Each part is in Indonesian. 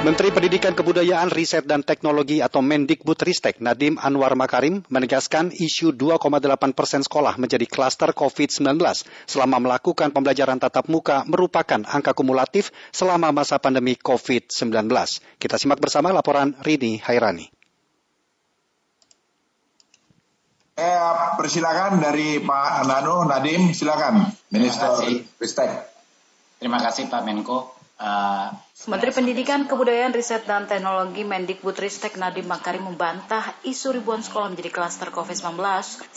Menteri Pendidikan Kebudayaan, Riset dan Teknologi atau Mendikbudristek Nadiem Anwar Makarim menegaskan isu 2,8 persen sekolah menjadi klaster COVID-19 selama melakukan pembelajaran tatap muka merupakan angka kumulatif selama masa pandemi COVID-19. Kita simak bersama laporan Rini Hairani. Eh, persilakan dari Pak Nano Nadim, silakan, Minister Ristek. Terima kasih Pak Menko. Uh, Menteri Pendidikan, Kebudayaan, Riset, dan Teknologi Mendikbudristek Nadiem Makarim membantah isu ribuan sekolah menjadi klaster COVID-19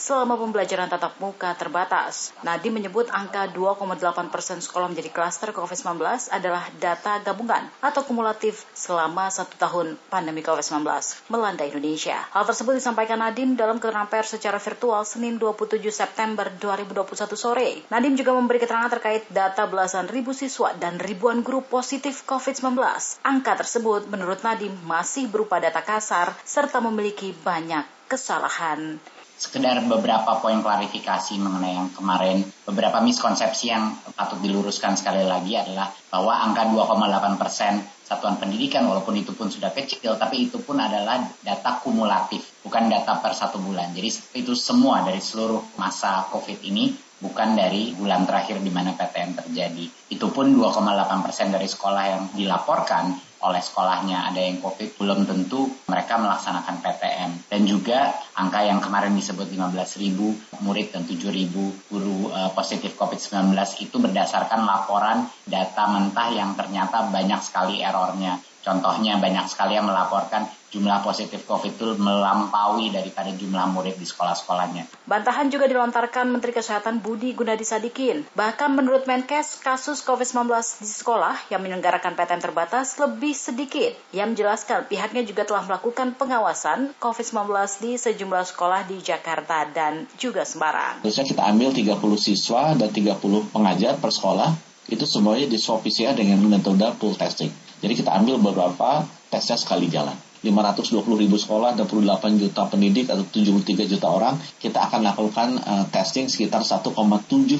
selama pembelajaran tatap muka terbatas. Nadiem menyebut angka 2,8 persen sekolah menjadi klaster COVID-19 adalah data gabungan atau kumulatif selama satu tahun pandemi COVID-19 melanda Indonesia. Hal tersebut disampaikan Nadiem dalam keterangan pers secara virtual Senin 27 September 2021 sore. Nadiem juga memberi keterangan terkait data belasan ribu siswa dan ribuan guru positif COVID-19 COVID-19. Angka tersebut menurut Nadim masih berupa data kasar serta memiliki banyak kesalahan sekedar beberapa poin klarifikasi mengenai yang kemarin. Beberapa miskonsepsi yang patut diluruskan sekali lagi adalah bahwa angka 2,8 persen satuan pendidikan walaupun itu pun sudah kecil tapi itu pun adalah data kumulatif bukan data per satu bulan. Jadi itu semua dari seluruh masa COVID ini bukan dari bulan terakhir di mana PTM terjadi. Itu pun 2,8 persen dari sekolah yang dilaporkan oleh sekolahnya ada yang COVID belum tentu mereka melaksanakan PTM dan juga angka yang kemarin disebut 15 ribu murid dan 7 ribu guru uh, positif COVID-19 itu berdasarkan laporan data mentah yang ternyata banyak sekali errornya Contohnya banyak sekali yang melaporkan jumlah positif COVID itu melampaui daripada jumlah murid di sekolah-sekolahnya. Bantahan juga dilontarkan Menteri Kesehatan Budi Gunadi Sadikin. Bahkan menurut Menkes, kasus COVID-19 di sekolah yang menyelenggarakan PTM terbatas lebih sedikit. Yang menjelaskan pihaknya juga telah melakukan pengawasan COVID-19 di sejumlah sekolah di Jakarta dan juga Semarang. Biasanya kita ambil 30 siswa dan 30 pengajar per sekolah, itu semuanya di swab PCR dengan metode full testing. Jadi kita ambil beberapa tesnya sekali jalan. 520 ribu sekolah, 28 juta pendidik atau 73 juta orang, kita akan lakukan uh, testing sekitar 1,7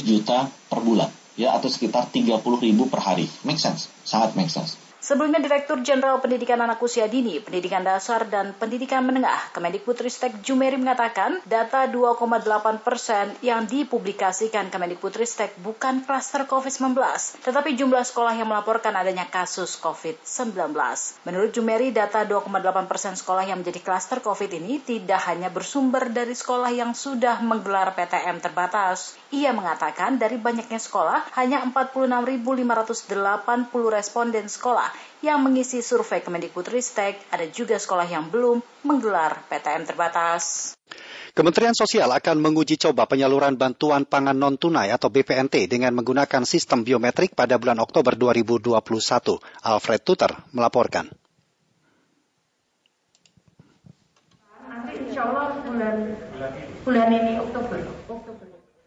juta per bulan. Ya, atau sekitar 30 ribu per hari. Make sense? Sangat make sense. Sebelumnya Direktur Jenderal Pendidikan Anak Usia Dini, Pendidikan Dasar dan Pendidikan Menengah, Kemendikbudristek Jumeri mengatakan data 2,8 persen yang dipublikasikan Kemendikbudristek bukan klaster COVID-19, tetapi jumlah sekolah yang melaporkan adanya kasus COVID-19. Menurut Jumeri, data 2,8 persen sekolah yang menjadi klaster COVID ini tidak hanya bersumber dari sekolah yang sudah menggelar PTM terbatas. Ia mengatakan dari banyaknya sekolah, hanya 46.580 responden sekolah yang mengisi survei Kemendikbudristek, ada juga sekolah yang belum menggelar PTM terbatas. Kementerian Sosial akan menguji coba penyaluran bantuan pangan non-tunai atau BPNT dengan menggunakan sistem biometrik pada bulan Oktober 2021. Alfred Tuter melaporkan. Nanti insya Allah bulan, bulan ini Oktober.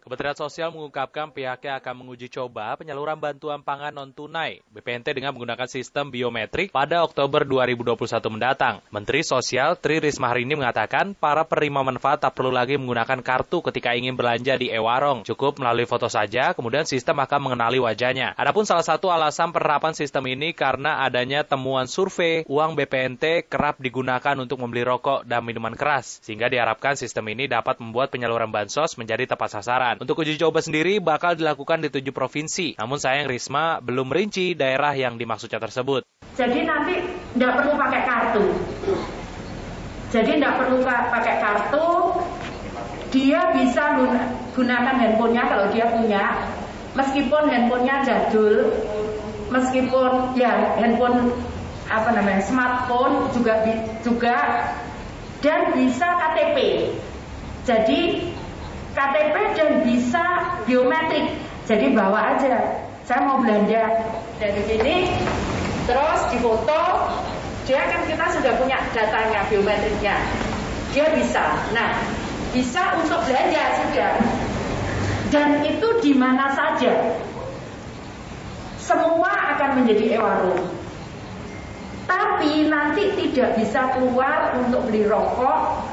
Kementerian Sosial mengungkapkan pihaknya akan menguji coba penyaluran bantuan pangan non-tunai BPNT dengan menggunakan sistem biometrik pada Oktober 2021 mendatang. Menteri Sosial Tri Risma hari ini mengatakan para penerima manfaat tak perlu lagi menggunakan kartu ketika ingin belanja di e-warung. Cukup melalui foto saja, kemudian sistem akan mengenali wajahnya. Adapun salah satu alasan penerapan sistem ini karena adanya temuan survei uang BPNT kerap digunakan untuk membeli rokok dan minuman keras, sehingga diharapkan sistem ini dapat membuat penyaluran bansos menjadi tepat sasaran. Untuk uji coba sendiri bakal dilakukan di tujuh provinsi. Namun sayang Risma belum merinci daerah yang dimaksudnya tersebut. Jadi nanti tidak perlu pakai kartu. Jadi tidak perlu pakai kartu. Dia bisa gunakan handphonenya kalau dia punya. Meskipun handphonenya jadul, meskipun ya handphone apa namanya smartphone juga juga dan bisa KTP. Jadi KTP dan bisa biometrik. Jadi bawa aja. Saya mau belanja dari sini, terus difoto, dia kan kita sudah punya datanya biometriknya. Dia bisa. Nah, bisa untuk belanja juga. Dan itu di mana saja. Semua akan menjadi e-warung. Tapi nanti tidak bisa keluar untuk beli rokok,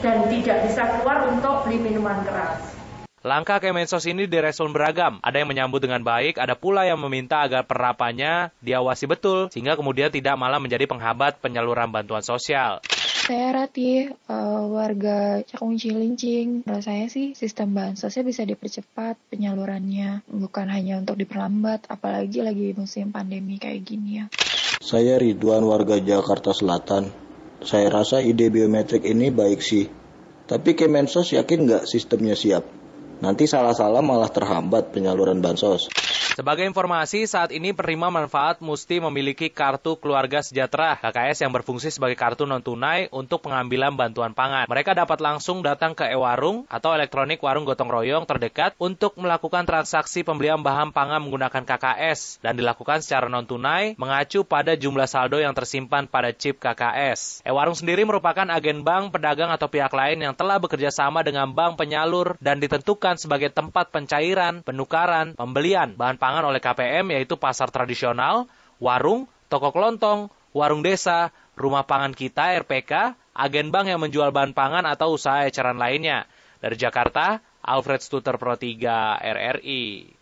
dan tidak bisa keluar untuk beli minuman keras. Langkah Kemensos ini direspon beragam. Ada yang menyambut dengan baik, ada pula yang meminta agar penerapannya diawasi betul, sehingga kemudian tidak malah menjadi penghambat penyaluran bantuan sosial. Saya Rati, uh, warga Cakung Cilincing. Menurut saya sih sistem bansosnya bisa dipercepat penyalurannya, bukan hanya untuk diperlambat, apalagi lagi musim pandemi kayak gini ya. Saya Ridwan, warga Jakarta Selatan. Saya rasa ide biometrik ini baik sih. Tapi Kemensos yakin nggak sistemnya siap? Nanti salah-salah malah terhambat penyaluran bansos. Sebagai informasi, saat ini penerima manfaat mesti memiliki kartu keluarga sejahtera KKS yang berfungsi sebagai kartu non-tunai untuk pengambilan bantuan pangan. Mereka dapat langsung datang ke e-warung atau elektronik warung gotong royong terdekat untuk melakukan transaksi pembelian bahan pangan menggunakan KKS dan dilakukan secara non-tunai mengacu pada jumlah saldo yang tersimpan pada chip KKS. E-warung sendiri merupakan agen bank, pedagang atau pihak lain yang telah bekerja sama dengan bank penyalur dan ditentukan sebagai tempat pencairan, penukaran, pembelian bahan pangan pangan oleh KPM yaitu pasar tradisional, warung, toko kelontong, warung desa, rumah pangan kita RPK, agen bank yang menjual bahan pangan atau usaha eceran lainnya. Dari Jakarta, Alfred Stuter Pro 3 RRI.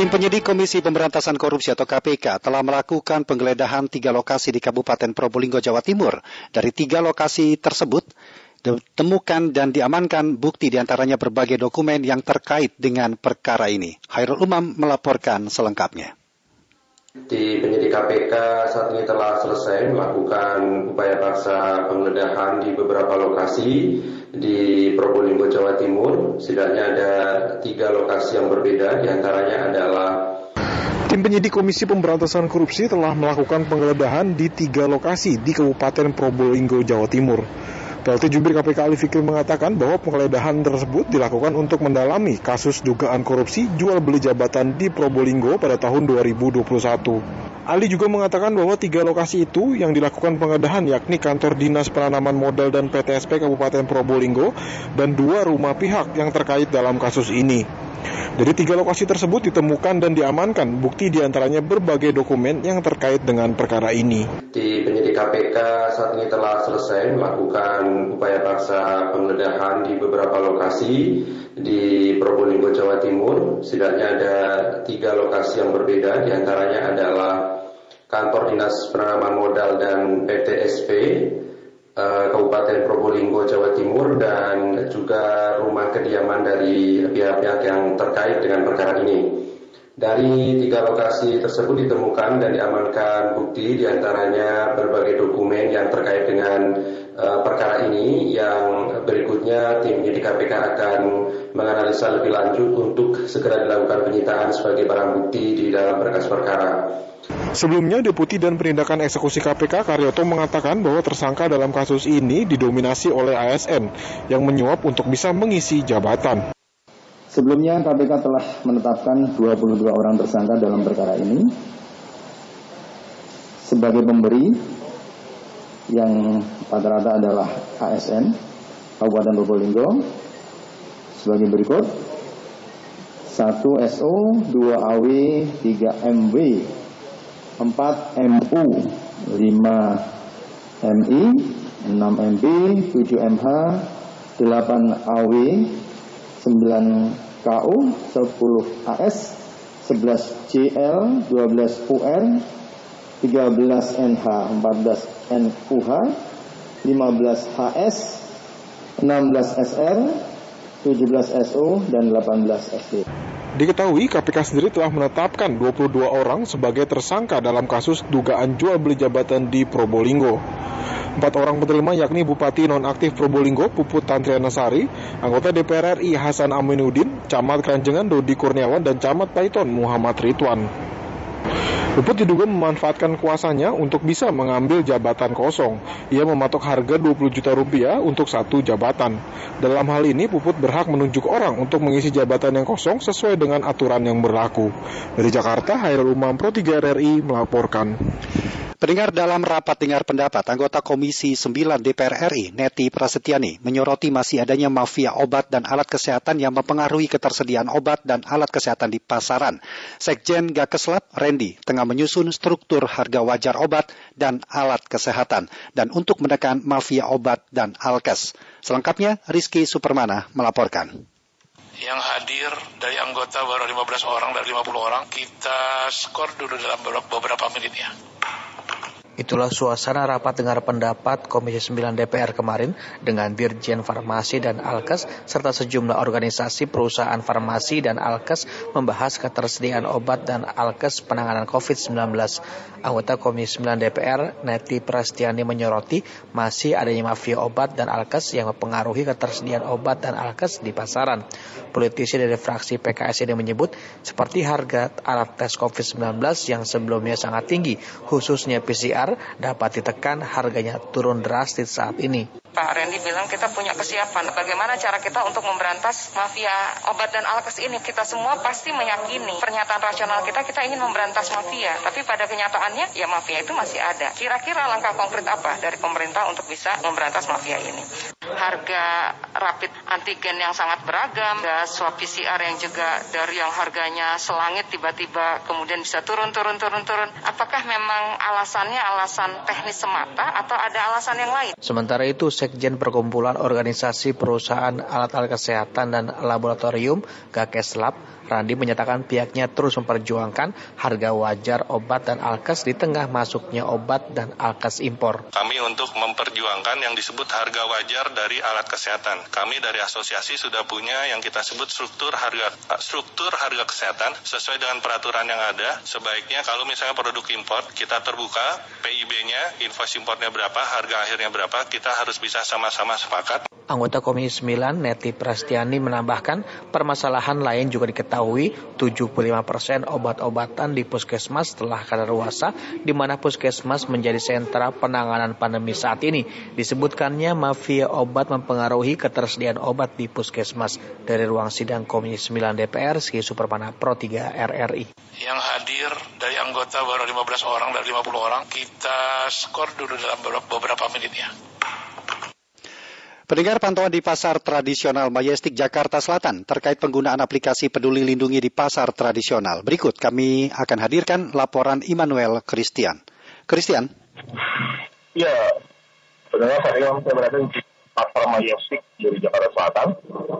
Tim penyidik Komisi Pemberantasan Korupsi atau KPK telah melakukan penggeledahan tiga lokasi di Kabupaten Probolinggo, Jawa Timur. Dari tiga lokasi tersebut, ditemukan dan diamankan bukti di antaranya berbagai dokumen yang terkait dengan perkara ini. Hairul Umam melaporkan selengkapnya. Di penyidik KPK saat ini telah selesai melakukan upaya paksa penggeledahan di beberapa lokasi di Probolinggo, Jawa Timur. Setidaknya ada tiga lokasi yang berbeda, di antaranya adalah Tim penyidik Komisi Pemberantasan Korupsi telah melakukan penggeledahan di tiga lokasi di Kabupaten Probolinggo, Jawa Timur. PLT Jubir KPK Ali Fikri mengatakan bahwa penggeledahan tersebut dilakukan untuk mendalami kasus dugaan korupsi jual beli jabatan di Probolinggo pada tahun 2021. Ali juga mengatakan bahwa tiga lokasi itu yang dilakukan penggeledahan yakni kantor Dinas Penanaman Modal dan PTSP Kabupaten Probolinggo dan dua rumah pihak yang terkait dalam kasus ini. Dari tiga lokasi tersebut ditemukan dan diamankan bukti di antaranya berbagai dokumen yang terkait dengan perkara ini. Di penyidik KPK saat ini telah selesai melakukan upaya paksa penggeledahan di beberapa lokasi di Probolinggo, Jawa Timur. Setidaknya ada tiga lokasi yang berbeda, di antaranya adalah kantor Dinas Penanaman Modal dan PTSP, Kabupaten Probolinggo, Jawa Timur dan juga rumah kediaman dari pihak-pihak yang terkait dengan perkara ini. Dari tiga lokasi tersebut ditemukan dan diamankan bukti di antaranya berbagai dokumen yang terkait dengan uh, perkara ini yang berikutnya tim penyidik KPK akan menganalisa lebih lanjut untuk segera dilakukan penyitaan sebagai barang bukti di dalam berkas perkara. Sebelumnya, Deputi dan Penindakan Eksekusi KPK Karyoto mengatakan bahwa tersangka dalam kasus ini didominasi oleh ASN yang menyuap untuk bisa mengisi jabatan. Sebelumnya KPK telah menetapkan 22 orang tersangka dalam perkara ini sebagai pemberi yang rata-rata adalah ASN Kabupaten Probolinggo sebagai berikut 1 SO, 2 AW, 3 MW 4 MU, 5 MI, 6 MB, 7 MH, 8 AW, 9 KU, 10 AS, 11 CL, 12 UR, 13 NH, 14 NUH, 15 HS, 16 SR, 17 SO, dan 18 SD. Diketahui KPK sendiri telah menetapkan 22 orang sebagai tersangka dalam kasus dugaan jual beli jabatan di Probolinggo. Empat orang penerima yakni Bupati Nonaktif Probolinggo Puput Tantriana Sari, anggota DPR RI Hasan Aminuddin, Camat Keranjengan Dodi Kurniawan, dan Camat Paiton Muhammad Ridwan. Puput diduga memanfaatkan kuasanya untuk bisa mengambil jabatan kosong. Ia mematok harga 20 juta rupiah untuk satu jabatan. Dalam hal ini, Puput berhak menunjuk orang untuk mengisi jabatan yang kosong sesuai dengan aturan yang berlaku. Dari Jakarta, Hairul Umam Pro 3 RRI melaporkan. Pendengar dalam rapat dengar pendapat, anggota Komisi 9 DPR RI, Neti Prasetyani, menyoroti masih adanya mafia obat dan alat kesehatan yang mempengaruhi ketersediaan obat dan alat kesehatan di pasaran. Sekjen Gakeslab, Randy, tengah menyusun struktur harga wajar obat dan alat kesehatan, dan untuk menekan mafia obat dan alkes. Selengkapnya, Rizky Supermana melaporkan yang hadir dari anggota baru 15 orang dari 50 orang, kita skor dulu dalam beberapa menit ya. Itulah suasana rapat dengar pendapat Komisi 9 DPR kemarin dengan Dirjen Farmasi dan Alkes serta sejumlah organisasi perusahaan farmasi dan Alkes membahas ketersediaan obat dan Alkes penanganan COVID-19. Anggota Komisi 9 DPR, Neti Prastiani menyoroti masih adanya mafia obat dan Alkes yang mempengaruhi ketersediaan obat dan Alkes di pasaran. Politisi dari fraksi PKS ini menyebut seperti harga alat tes COVID-19 yang sebelumnya sangat tinggi, khususnya PCR dapat ditekan harganya turun drastis saat ini. Pak Randy bilang kita punya kesiapan. Bagaimana cara kita untuk memberantas mafia obat dan alkes ini? Kita semua pasti meyakini pernyataan rasional kita kita ingin memberantas mafia. Tapi pada kenyataannya ya mafia itu masih ada. Kira-kira langkah konkret apa dari pemerintah untuk bisa memberantas mafia ini? Harga rapid antigen yang sangat beragam, ada swab PCR yang juga dari yang harganya selangit tiba-tiba kemudian bisa turun turun turun turun. Apakah memang alasannya alasan teknis semata atau ada alasan yang lain? Sementara itu Sekjen Perkumpulan Organisasi Perusahaan Alat-Alat Kesehatan dan Laboratorium Gakeslab, Randi menyatakan pihaknya terus memperjuangkan harga wajar obat dan alkes di tengah masuknya obat dan alkes impor. Kami untuk memperjuangkan yang disebut harga wajar dari alat kesehatan. Kami dari asosiasi sudah punya yang kita sebut struktur harga struktur harga kesehatan sesuai dengan peraturan yang ada. Sebaiknya kalau misalnya produk impor kita terbuka PIB-nya, invoice impornya berapa, harga akhirnya berapa, kita harus bisa bisa sama-sama sepakat. Anggota Komisi 9 Neti Prastiani menambahkan permasalahan lain juga diketahui 75% persen obat-obatan di puskesmas telah kadaluarsa di mana puskesmas menjadi sentra penanganan pandemi saat ini. Disebutkannya mafia obat mempengaruhi ketersediaan obat di puskesmas dari ruang sidang Komisi 9 DPR Ski Supermana Pro 3 RRI. Yang hadir dari anggota baru 15 orang dari 50 orang, kita skor dulu dalam beberapa menit ya. Pendengar pantauan di pasar tradisional Majestic Jakarta Selatan terkait penggunaan aplikasi Peduli Lindungi di pasar tradisional. Berikut kami akan hadirkan laporan Immanuel Christian. Christian. Ya, sebenarnya saya berada di pasar Majestic dari Jakarta Selatan,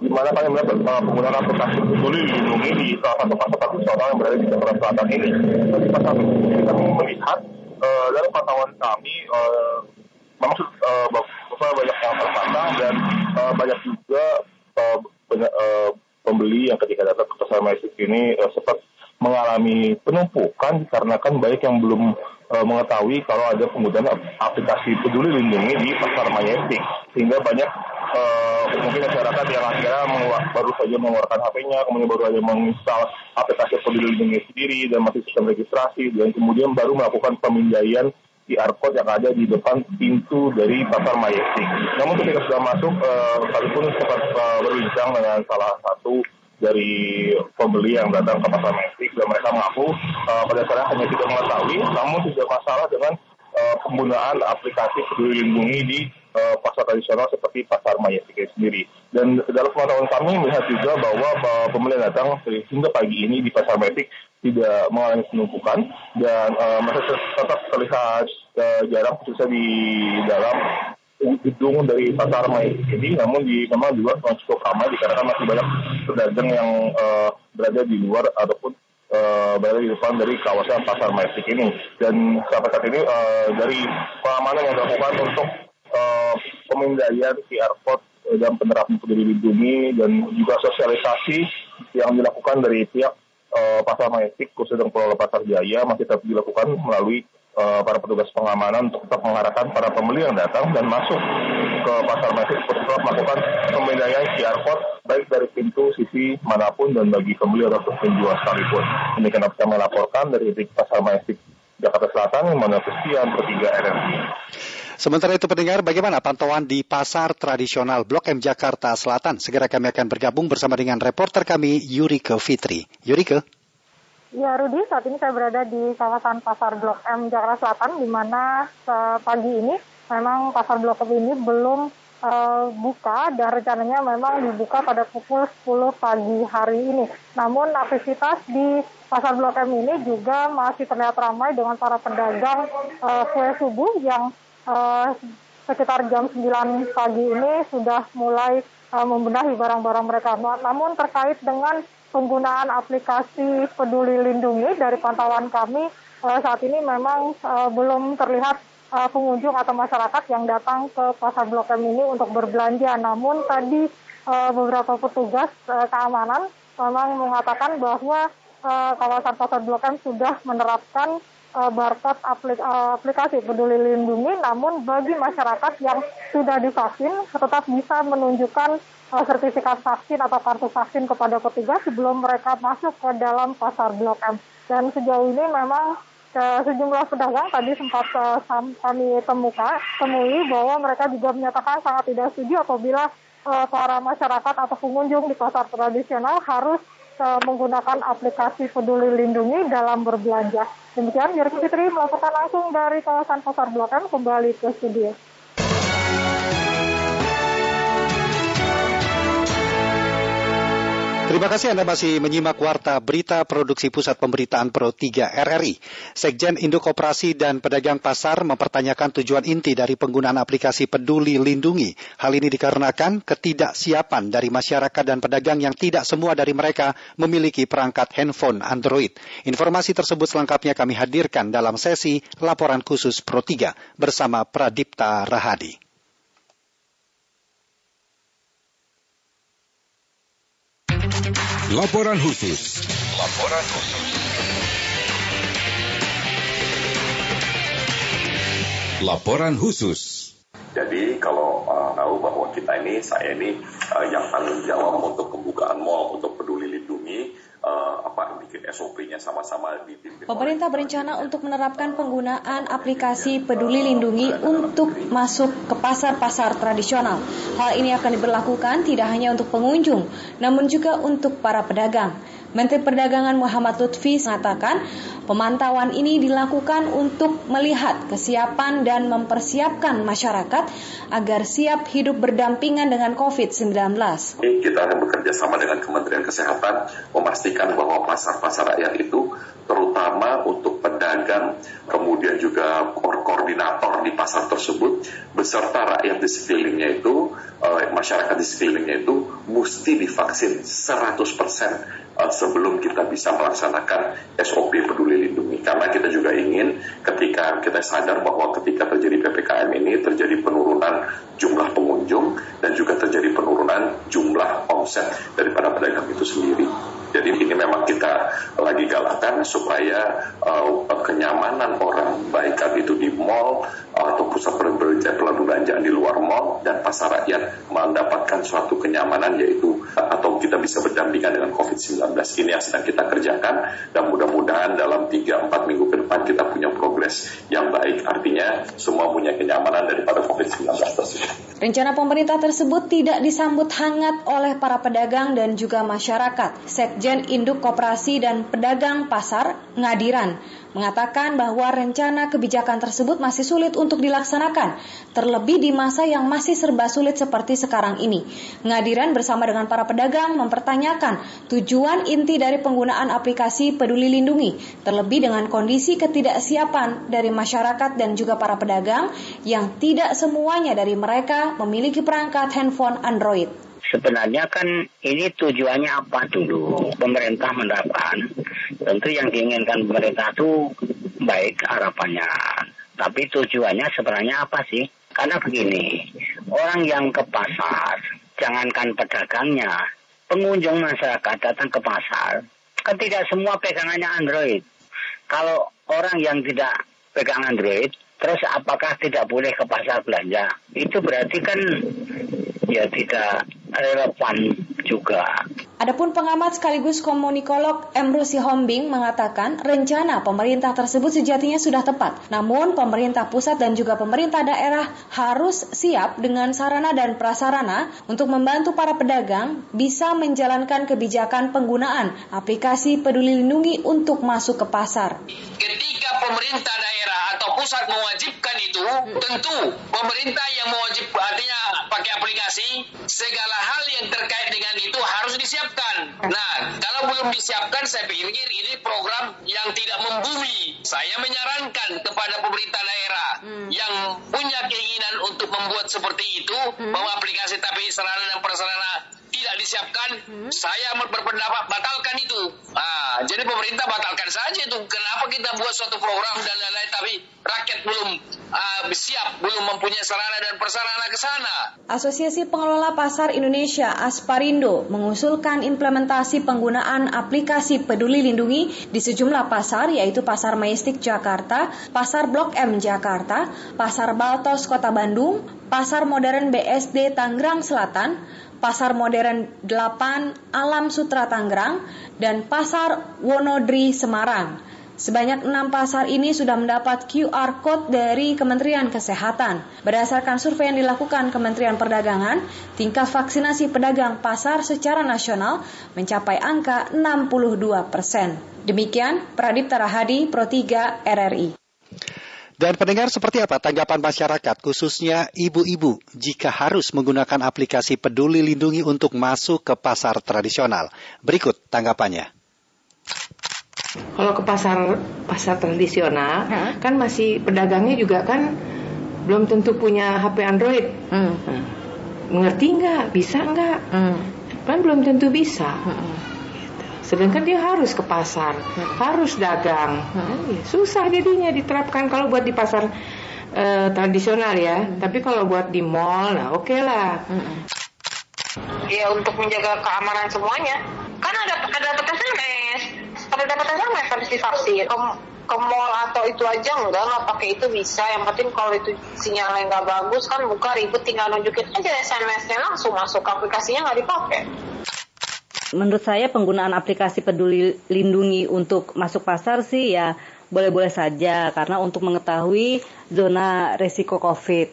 di mana kami melihat penggunaan aplikasi Peduli Lindungi di salah satu pasar tradisional yang berada di Jakarta Selatan ini. Di pasar ini kami melihat uh, dalam pantauan kami uh, maksud uh, banyak yang terpasang dan uh, banyak juga uh, banyak uh, pembeli yang ketika datang ke pasar Majestic ini uh, sempat mengalami penumpukan karena kan banyak yang belum uh, mengetahui kalau ada penggunaan aplikasi peduli lindungi di pasar Majestic sehingga banyak uh, mungkin masyarakat yang akhirnya baru saja mengeluarkan HP-nya kemudian baru saja menginstal aplikasi peduli lindungi sendiri dan masih sistem registrasi dan kemudian baru melakukan pemindaian QR code yang ada di depan pintu dari pasar Majestic. Namun ketika sudah masuk, uh, sekalipun sempat uh, berbincang dengan salah satu dari pembeli yang datang ke pasar Majestic dan mereka mengaku uh, pada dasarnya hanya tidak mengetahui, namun tidak masalah dengan uh, penggunaan aplikasi peduli lindungi di uh, pasar tradisional seperti pasar Majestic sendiri. Dan dalam pengetahuan kami melihat juga bahwa uh, datang hingga pagi ini di pasar Majestic tidak mengalami penumpukan dan uh, masih tetap terlihat uh, jarang khususnya di dalam gedung dari pasar Mai ini namun di memang juga cukup ramai dikarenakan masih banyak pedagang yang uh, berada di luar ataupun uh, berada di depan dari kawasan pasar Majestic ini dan sampai saat ini uh, dari pengamanan yang dilakukan untuk uh, pemindaian QR code dan penerapan peduli lindungi dan juga sosialisasi yang dilakukan dari pihak uh, pasar Majestic khususnya pengelola pasar Jaya masih tetap dilakukan melalui uh, para petugas pengamanan untuk tetap mengarahkan para pembeli yang datang dan masuk ke pasar Majestic untuk tetap melakukan pembedaan QR code baik dari pintu sisi mana pun dan bagi pembeli ataupun penjual sekalipun. Ini kenapa kami laporkan dari pasar Majestic Jakarta Selatan, mana Kristian, Pertiga RRI. Sementara itu pendengar, bagaimana pantauan di pasar tradisional Blok M Jakarta Selatan? Segera kami akan bergabung bersama dengan reporter kami Yurike Fitri. Yurike. Ya Rudi, saat ini saya berada di kawasan Pasar Blok M Jakarta Selatan, di mana pagi ini memang Pasar Blok M ini belum uh, buka dan rencananya memang dibuka pada pukul 10 pagi hari ini. Namun aktivitas di Pasar Blok M ini juga masih terlihat ramai dengan para pedagang uh, kue subuh yang uh, sekitar jam 9 pagi ini sudah mulai uh, membenahi barang-barang mereka. Namun terkait dengan penggunaan aplikasi Peduli Lindungi dari pantauan kami uh, saat ini memang uh, belum terlihat uh, pengunjung atau masyarakat yang datang ke pasar Blok M ini untuk berbelanja. Namun tadi uh, beberapa petugas uh, keamanan memang mengatakan bahwa uh, kawasan pasar Blok M sudah menerapkan uh, barcode aplik aplikasi Peduli Lindungi. Namun bagi masyarakat yang sudah divaksin tetap bisa menunjukkan uh, sertifikat vaksin atau kartu vaksin kepada petugas sebelum mereka masuk ke dalam pasar Blok M. Dan sejauh ini memang uh, sejumlah pedagang tadi sempat uh, kami temukan, temui bahwa mereka juga menyatakan sangat tidak setuju apabila uh, para masyarakat atau pengunjung di pasar tradisional harus menggunakan aplikasi peduli lindungi dalam berbelanja. Demikian, Yuri Fitri melaporkan langsung dari kawasan Pasar M kembali ke studio. Terima kasih Anda masih menyimak Warta Berita Produksi Pusat Pemberitaan Pro 3 RRI. Sekjen Induk Koperasi dan Pedagang Pasar mempertanyakan tujuan inti dari penggunaan aplikasi Peduli Lindungi. Hal ini dikarenakan ketidaksiapan dari masyarakat dan pedagang yang tidak semua dari mereka memiliki perangkat handphone Android. Informasi tersebut selengkapnya kami hadirkan dalam sesi Laporan Khusus Pro 3 bersama Pradipta Rahadi. Laporan khusus. Laporan khusus. Laporan khusus. Jadi kalau uh, tahu bahwa kita ini, saya ini uh, yang tanggung jawab untuk pembukaan mall, untuk apa bikin SOP-nya sama-sama di Pemerintah berencana untuk menerapkan penggunaan aplikasi Peduli Lindungi untuk masuk ke pasar-pasar tradisional. Hal ini akan diberlakukan tidak hanya untuk pengunjung, namun juga untuk para pedagang. Menteri Perdagangan Muhammad Lutfi mengatakan pemantauan ini dilakukan untuk melihat kesiapan dan mempersiapkan masyarakat agar siap hidup berdampingan dengan COVID-19. Kita akan bekerja sama dengan Kementerian Kesehatan memastikan bahwa pasar-pasar rakyat itu terutama untuk pedagang, kemudian juga koordinator di pasar tersebut, beserta rakyat di sekelilingnya itu, eh, masyarakat di sekelilingnya itu, mesti divaksin 100% Eh, sebelum kita bisa melaksanakan SOP peduli lindungi. Karena kita juga ingin ketika kita sadar bahwa ketika terjadi PPKM ini terjadi penurunan jumlah pengunjung dan juga terjadi penurunan jumlah omset daripada pedagang itu sendiri. Jadi ini memang kita lagi galakan supaya uh, kenyamanan orang baik itu di mall atau pusat perbelanjaan di luar mall dan pasar rakyat mendapatkan suatu kenyamanan yaitu atau kita bisa berdampingan dengan COVID-19 ini yang sedang kita kerjakan dan mudah-mudahan dalam 3-4 minggu ke depan kita punya progres yang baik artinya semua punya kenyamanan daripada COVID-19 tersebut. Rencana pemerintah tersebut tidak disambut hangat oleh para pedagang dan juga masyarakat. Sekjen Induk Koperasi dan Pedagang Pasar Ngadiran mengatakan bahwa rencana kebijakan tersebut masih sulit untuk dilaksanakan, terlebih di masa yang masih serba sulit seperti sekarang ini. Ngadiran bersama dengan para pedagang mempertanyakan tujuan inti dari penggunaan aplikasi Peduli Lindungi, terlebih dengan kondisi ketidaksiapan dari masyarakat dan juga para pedagang yang tidak semuanya dari mereka memiliki perangkat handphone Android. Sebenarnya kan ini tujuannya apa dulu pemerintah menerapkan. Tentu yang diinginkan pemerintah itu baik harapannya. Tapi tujuannya sebenarnya apa sih? Karena begini, orang yang ke pasar, jangankan pedagangnya, pengunjung masyarakat datang ke pasar, kan tidak semua pegangannya Android. Kalau orang yang tidak pegang Android, terus apakah tidak boleh ke pasar belanja? Itu berarti kan ya tidak relevan juga. Adapun pengamat sekaligus komunikolog Emru Sihombing mengatakan rencana pemerintah tersebut sejatinya sudah tepat. Namun pemerintah pusat dan juga pemerintah daerah harus siap dengan sarana dan prasarana untuk membantu para pedagang bisa menjalankan kebijakan penggunaan aplikasi peduli lindungi untuk masuk ke pasar. Ketika pemerintah daerah atau pusat mewajibkan itu, tentu pemerintah yang mewajib artinya pakai aplikasi, segala hal yang terkait dengan itu harus disiapkan. Nah, kalau belum disiapkan, saya pikir ini program yang tidak membumi. Saya menyarankan kepada pemerintah daerah hmm. yang punya keinginan untuk membuat seperti itu, hmm. bahwa aplikasi tapi sarana dan prasarana tidak disiapkan, hmm. saya berpendapat batalkan itu. Nah, jadi pemerintah batalkan saja itu. Kenapa kita buat suatu program dan lain-lain tapi rakyat belum uh, siap, belum mempunyai sarana dan prasarana ke sana. Asosiasi Pengelola Pasar Indonesia Asparindo mengusulkan implementasi penggunaan aplikasi Peduli Lindungi di sejumlah pasar yaitu Pasar Majestic Jakarta, Pasar Blok M Jakarta, Pasar Baltos Kota Bandung, Pasar Modern BSD Tangerang Selatan, Pasar Modern 8 Alam Sutra Tangerang, dan Pasar Wonodri Semarang. Sebanyak enam pasar ini sudah mendapat QR Code dari Kementerian Kesehatan. Berdasarkan survei yang dilakukan Kementerian Perdagangan, tingkat vaksinasi pedagang pasar secara nasional mencapai angka 62 persen. Demikian, Pradip Tarahadi, Pro 3 RRI. Dan pendengar seperti apa tanggapan masyarakat khususnya ibu-ibu jika harus menggunakan aplikasi peduli lindungi untuk masuk ke pasar tradisional? Berikut tanggapannya. Kalau ke pasar pasar tradisional hmm. kan masih pedagangnya juga kan belum tentu punya HP Android. Hmm. Mengerti nggak? Bisa nggak? Hmm. Kan belum tentu bisa. Hmm Sedangkan dia harus ke pasar, hmm. harus dagang. Hmm. Susah jadinya diterapkan kalau buat di pasar uh, tradisional ya. Hmm. Tapi kalau buat di mall, nah oke okay lah. Hmm. Ya untuk menjaga keamanan semuanya. Batasan guys harus divaksin. Ke, ke mall atau itu aja enggak nggak pakai itu bisa. Yang penting kalau itu sinyalnya nggak bagus kan buka ribet tinggal nunjukin aja SMS-nya langsung masuk aplikasinya nggak dipakai. Menurut saya penggunaan aplikasi peduli lindungi untuk masuk pasar sih ya boleh-boleh saja karena untuk mengetahui zona resiko COVID.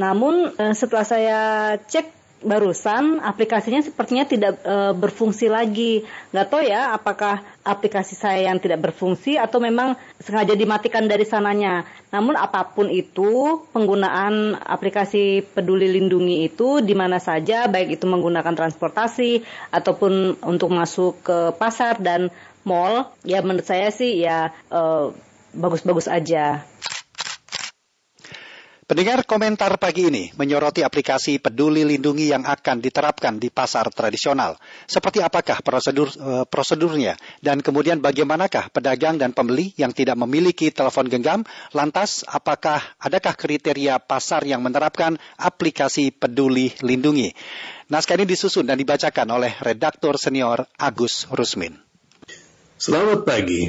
Namun eh, setelah saya cek barusan aplikasinya sepertinya tidak e, berfungsi lagi. Nggak tahu ya apakah aplikasi saya yang tidak berfungsi atau memang sengaja dimatikan dari sananya. Namun apa pun itu penggunaan aplikasi Peduli Lindungi itu di mana saja baik itu menggunakan transportasi ataupun untuk masuk ke pasar dan mall ya menurut saya sih ya eh, bagus-bagus aja. Pendengar komentar pagi ini menyoroti aplikasi Peduli Lindungi yang akan diterapkan di pasar tradisional. Seperti apakah prosedur uh, prosedurnya dan kemudian bagaimanakah pedagang dan pembeli yang tidak memiliki telepon genggam? Lantas apakah adakah kriteria pasar yang menerapkan aplikasi Peduli Lindungi? Naskah ini disusun dan dibacakan oleh redaktur senior Agus Rusmin. Selamat pagi.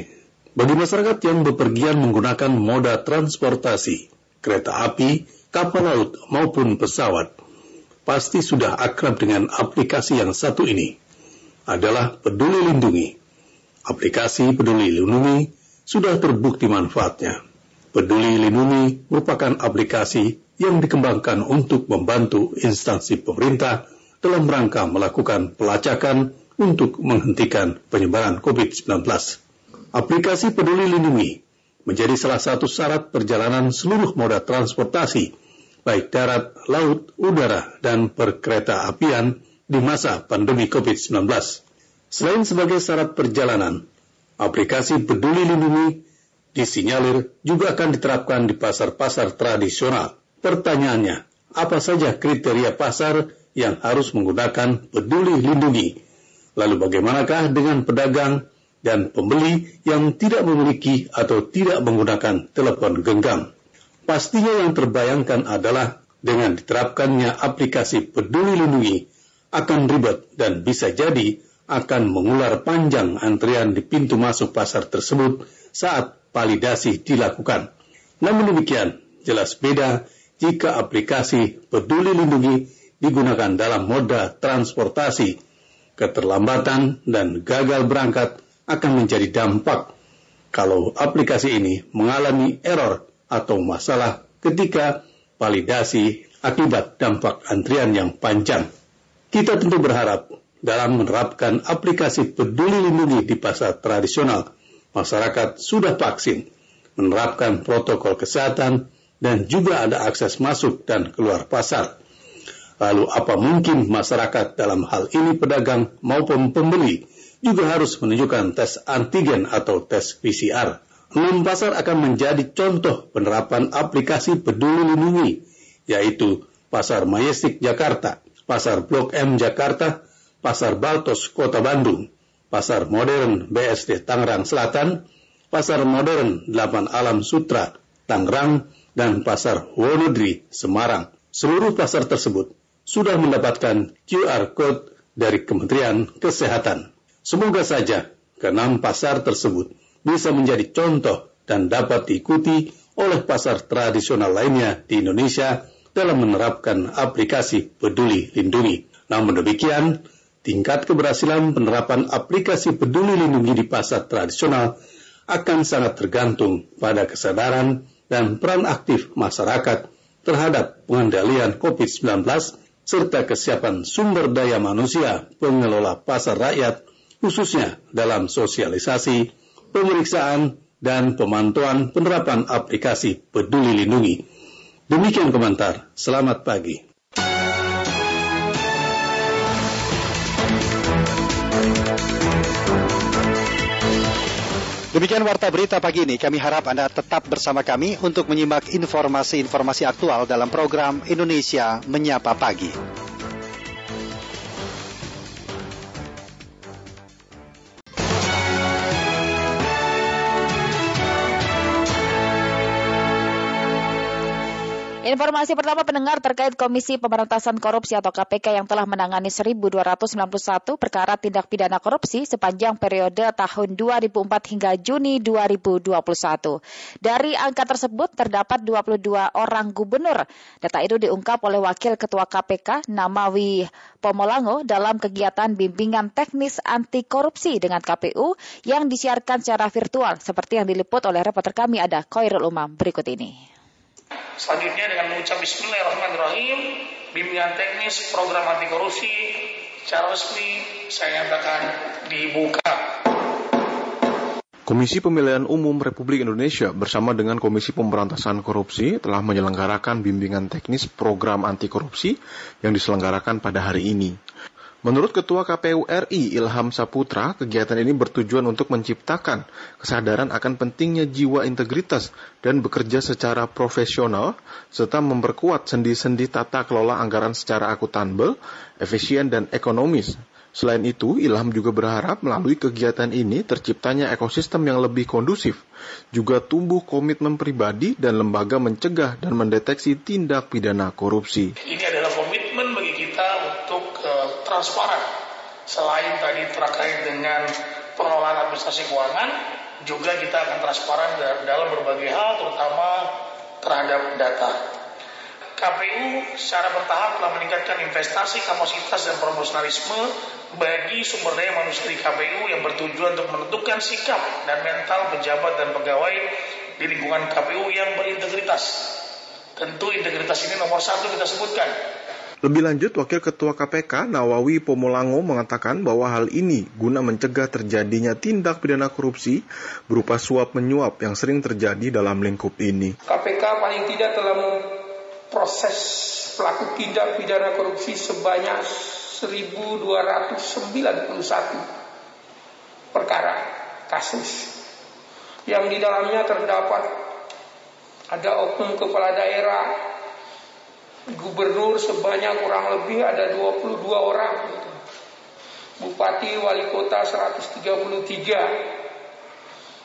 Bagi masyarakat yang bepergian menggunakan moda transportasi, kereta api, kapal laut, maupun pesawat, pasti sudah akrab dengan aplikasi yang satu ini. Adalah Peduli Lindungi. Aplikasi Peduli Lindungi sudah terbukti manfaatnya. Peduli Lindungi merupakan aplikasi yang dikembangkan untuk membantu instansi pemerintah dalam rangka melakukan pelacakan untuk menghentikan penyebaran COVID-19. Aplikasi Peduli Lindungi menjadi salah satu syarat perjalanan seluruh moda transportasi, baik darat, laut, udara, dan perkereta apian di masa pandemi COVID-19. Selain sebagai syarat perjalanan, aplikasi Peduli Lindungi disinyalir juga akan diterapkan di pasar-pasar tradisional. Pertanyaannya, apa saja kriteria pasar yang harus menggunakan Peduli Lindungi? Lalu bagaimanakah dengan pedagang dan pembeli yang tidak memiliki atau tidak menggunakan telepon genggam. Pastinya yang terbayangkan adalah dengan diterapkannya aplikasi peduli lindungi akan ribet dan bisa jadi akan mengular panjang antrian di pintu masuk pasar tersebut saat validasi dilakukan. Namun demikian, jelas beda jika aplikasi peduli lindungi digunakan dalam moda transportasi keterlambatan dan gagal berangkat akan menjadi dampak kalau aplikasi ini mengalami error atau masalah ketika validasi akibat dampak antrian yang panjang. Kita tentu berharap dalam menerapkan aplikasi peduli lindungi di pasar tradisional, masyarakat sudah vaksin, menerapkan protokol kesehatan, dan juga ada akses masuk dan keluar pasar. Lalu apa mungkin masyarakat dalam hal ini pedagang maupun pembeli juga harus menunjukkan tes antigen atau tes PCR. Enam pasar akan menjadi contoh penerapan aplikasi peduli lindungi, yaitu Pasar Majestic Jakarta, Pasar Blok M Jakarta, Pasar Baltos Kota Bandung, Pasar Modern BSD Tangerang Selatan, Pasar Modern 8 Alam Sutra, Tangerang, dan Pasar Wonodri, Semarang. Seluruh pasar tersebut sudah mendapatkan QR Code dari Kementerian Kesehatan. Semoga saja keenam pasar tersebut bisa menjadi contoh dan dapat diikuti oleh pasar tradisional lainnya di Indonesia dalam menerapkan aplikasi Peduli Lindungi. Namun demikian, tingkat keberhasilan penerapan aplikasi Peduli Lindungi di pasar tradisional akan sangat tergantung pada kesadaran dan peran aktif masyarakat terhadap pengendalian COVID-19 serta kesiapan sumber daya manusia pengelola pasar rakyat khususnya dalam sosialisasi, pemeriksaan, dan pemantauan penerapan aplikasi Peduli Lindungi. Demikian komentar. Selamat pagi. Demikian warta berita pagi ini. Kami harap Anda tetap bersama kami untuk menyimak informasi-informasi aktual dalam program Indonesia Menyapa Pagi. Informasi pertama pendengar terkait Komisi Pemberantasan Korupsi atau KPK yang telah menangani 1.291 perkara tindak pidana korupsi sepanjang periode tahun 2004 hingga Juni 2021. Dari angka tersebut terdapat 22 orang gubernur. Data itu diungkap oleh Wakil Ketua KPK Namawi Pomolango dalam kegiatan bimbingan teknis anti korupsi dengan KPU yang disiarkan secara virtual seperti yang diliput oleh reporter kami ada Koirul Umam berikut ini. Selanjutnya dengan mengucap Bismillahirrahmanirrahim, bimbingan teknis program anti korupsi secara resmi saya nyatakan dibuka. Komisi Pemilihan Umum Republik Indonesia bersama dengan Komisi Pemberantasan Korupsi telah menyelenggarakan bimbingan teknis program anti korupsi yang diselenggarakan pada hari ini. Menurut Ketua KPU RI Ilham Saputra, kegiatan ini bertujuan untuk menciptakan kesadaran akan pentingnya jiwa integritas dan bekerja secara profesional, serta memperkuat sendi-sendi tata kelola anggaran secara akuntabel, efisien, dan ekonomis. Selain itu, Ilham juga berharap melalui kegiatan ini terciptanya ekosistem yang lebih kondusif, juga tumbuh komitmen pribadi dan lembaga mencegah dan mendeteksi tindak pidana korupsi. Ini transparan. Selain tadi terkait dengan pengelolaan administrasi keuangan, juga kita akan transparan dalam berbagai hal, terutama terhadap data. KPU secara bertahap telah meningkatkan investasi, kapasitas, dan profesionalisme bagi sumber daya manusia di KPU yang bertujuan untuk menentukan sikap dan mental pejabat dan pegawai di lingkungan KPU yang berintegritas. Tentu integritas ini nomor satu kita sebutkan lebih lanjut, Wakil Ketua KPK Nawawi Pomolango mengatakan bahwa hal ini guna mencegah terjadinya tindak pidana korupsi berupa suap menyuap yang sering terjadi dalam lingkup ini. KPK paling tidak telah memproses pelaku tindak pidana korupsi sebanyak 1291 perkara kasus yang di dalamnya terdapat ada oknum kepala daerah, gubernur sebanyak kurang lebih ada 22 orang. Bupati wali kota 133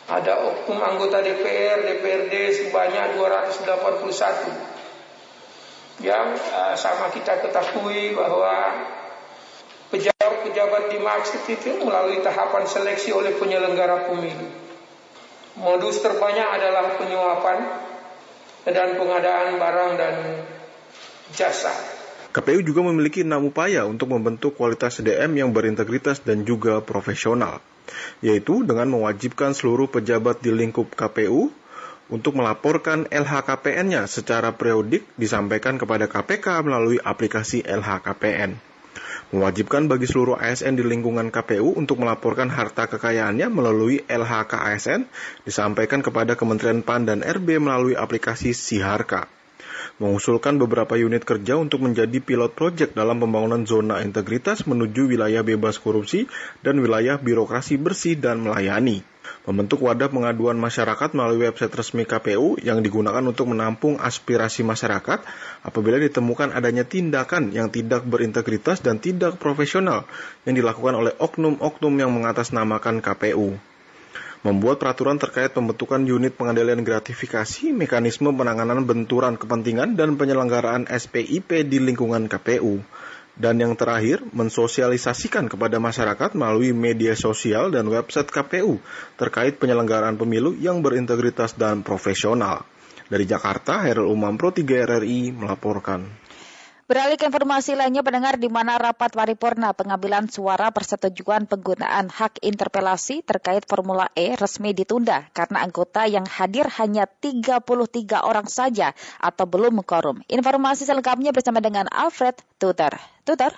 ada oknum anggota DPR DPRD sebanyak 281 yang uh, sama kita ketahui bahwa pejabat-pejabat dimaksud itu melalui tahapan seleksi oleh penyelenggara pemilu. Modus terbanyak adalah penyuapan dan pengadaan barang dan jasa. KPU juga memiliki enam upaya untuk membentuk kualitas SDM yang berintegritas dan juga profesional, yaitu dengan mewajibkan seluruh pejabat di lingkup KPU untuk melaporkan LHKPN-nya secara periodik disampaikan kepada KPK melalui aplikasi LHKPN. Mewajibkan bagi seluruh ASN di lingkungan KPU untuk melaporkan harta kekayaannya melalui LHK ASN disampaikan kepada Kementerian PAN dan RB melalui aplikasi Siharka mengusulkan beberapa unit kerja untuk menjadi pilot project dalam pembangunan zona integritas menuju wilayah bebas korupsi dan wilayah birokrasi bersih dan melayani. Membentuk wadah pengaduan masyarakat melalui website resmi KPU yang digunakan untuk menampung aspirasi masyarakat apabila ditemukan adanya tindakan yang tidak berintegritas dan tidak profesional yang dilakukan oleh oknum-oknum yang mengatasnamakan KPU membuat peraturan terkait pembentukan unit pengendalian gratifikasi, mekanisme penanganan benturan kepentingan, dan penyelenggaraan SPIP di lingkungan KPU. Dan yang terakhir, mensosialisasikan kepada masyarakat melalui media sosial dan website KPU terkait penyelenggaraan pemilu yang berintegritas dan profesional. Dari Jakarta, Herul Umam Pro 3 RRI melaporkan. Beralih ke informasi lainnya, pendengar di mana rapat paripurna pengambilan suara persetujuan penggunaan hak interpelasi terkait Formula E resmi ditunda karena anggota yang hadir hanya 33 orang saja atau belum korum. Informasi selengkapnya bersama dengan Alfred Tutor. Tutor.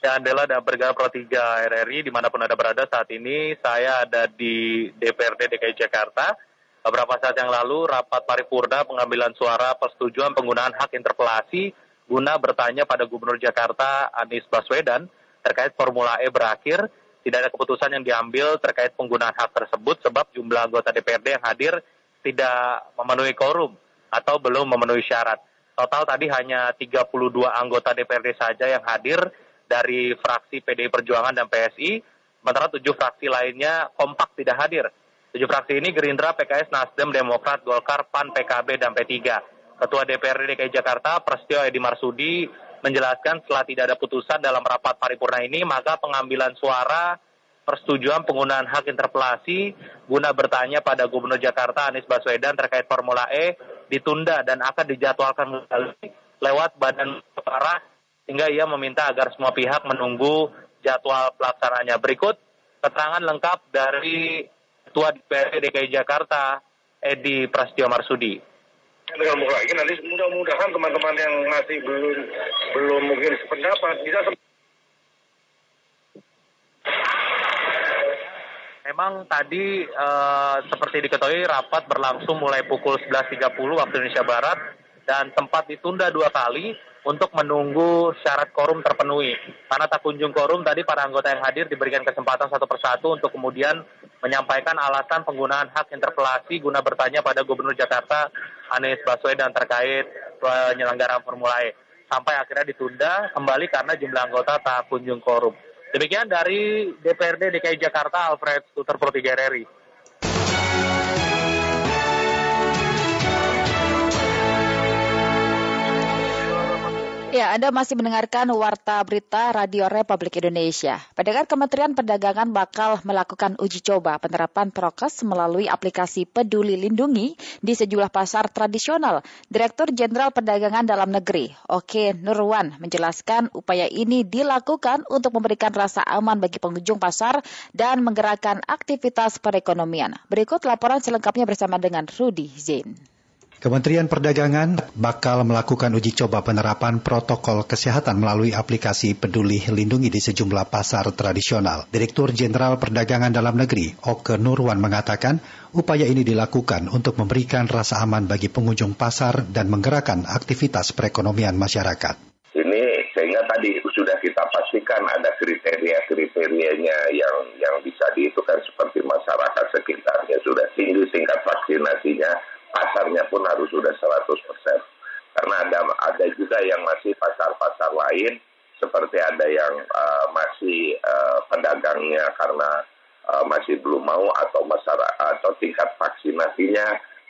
Ya, Adela dan Bergana Pro 3 RRI di mana pun Anda berada saat ini, saya ada di DPRD DKI Jakarta. Beberapa saat yang lalu, rapat paripurna pengambilan suara persetujuan penggunaan hak interpelasi guna bertanya pada Gubernur Jakarta Anies Baswedan terkait Formula E berakhir. Tidak ada keputusan yang diambil terkait penggunaan hak tersebut sebab jumlah anggota DPRD yang hadir tidak memenuhi korum atau belum memenuhi syarat. Total tadi hanya 32 anggota DPRD saja yang hadir dari fraksi PDI Perjuangan dan PSI, sementara tujuh fraksi lainnya kompak tidak hadir. Tujuh fraksi ini Gerindra, PKS, Nasdem, Demokrat, Golkar, PAN, PKB, dan P3. Ketua DPRD DKI Jakarta, Prasetyo Edi Marsudi, menjelaskan setelah tidak ada putusan dalam rapat paripurna ini, maka pengambilan suara persetujuan penggunaan hak interpelasi guna bertanya pada Gubernur Jakarta Anies Baswedan terkait Formula E ditunda dan akan dijadwalkan kembali lewat Badan Musyawarah sehingga ia meminta agar semua pihak menunggu jadwal pelaksananya. Berikut keterangan lengkap dari Ketua DPRD DKI Jakarta Edi Prasetyo Marsudi dengan lagi nanti mudah-mudahan teman-teman yang masih belum belum mungkin sependapat bisa Memang tadi uh, seperti diketahui rapat berlangsung mulai pukul 11.30 waktu Indonesia Barat dan sempat ditunda dua kali untuk menunggu syarat korum terpenuhi. Karena tak kunjung korum tadi para anggota yang hadir diberikan kesempatan satu persatu untuk kemudian menyampaikan alasan penggunaan hak interpelasi guna bertanya pada Gubernur Jakarta Anies Baswedan terkait penyelenggaraan Formula E. Sampai akhirnya ditunda kembali karena jumlah anggota tak kunjung korum. Demikian dari DPRD DKI Jakarta, Alfred Suter Pro Ya, Anda masih mendengarkan Warta Berita Radio Republik Indonesia. Pendengar Kementerian Perdagangan bakal melakukan uji coba penerapan prokes melalui aplikasi Peduli Lindungi di sejumlah pasar tradisional. Direktur Jenderal Perdagangan Dalam Negeri, Oke Nurwan, menjelaskan upaya ini dilakukan untuk memberikan rasa aman bagi pengunjung pasar dan menggerakkan aktivitas perekonomian. Berikut laporan selengkapnya bersama dengan Rudi Zain. Kementerian Perdagangan bakal melakukan uji coba penerapan protokol kesehatan melalui aplikasi Peduli Lindungi di sejumlah pasar tradisional. Direktur Jenderal Perdagangan Dalam Negeri, Oke Nurwan mengatakan, upaya ini dilakukan untuk memberikan rasa aman bagi pengunjung pasar dan menggerakkan aktivitas perekonomian masyarakat. Ini sehingga tadi sudah kita pastikan ada kriteria-kriterianya yang yang bisa dihitung seperti masyarakat sekitarnya sudah tinggi tingkat vaksinasinya pasarnya pun harus sudah 100 persen. Karena ada ada juga yang masih pasar-pasar lain seperti ada yang uh, masih uh, pedagangnya karena uh, masih belum mau atau masyarakat atau tingkat vaksinasinya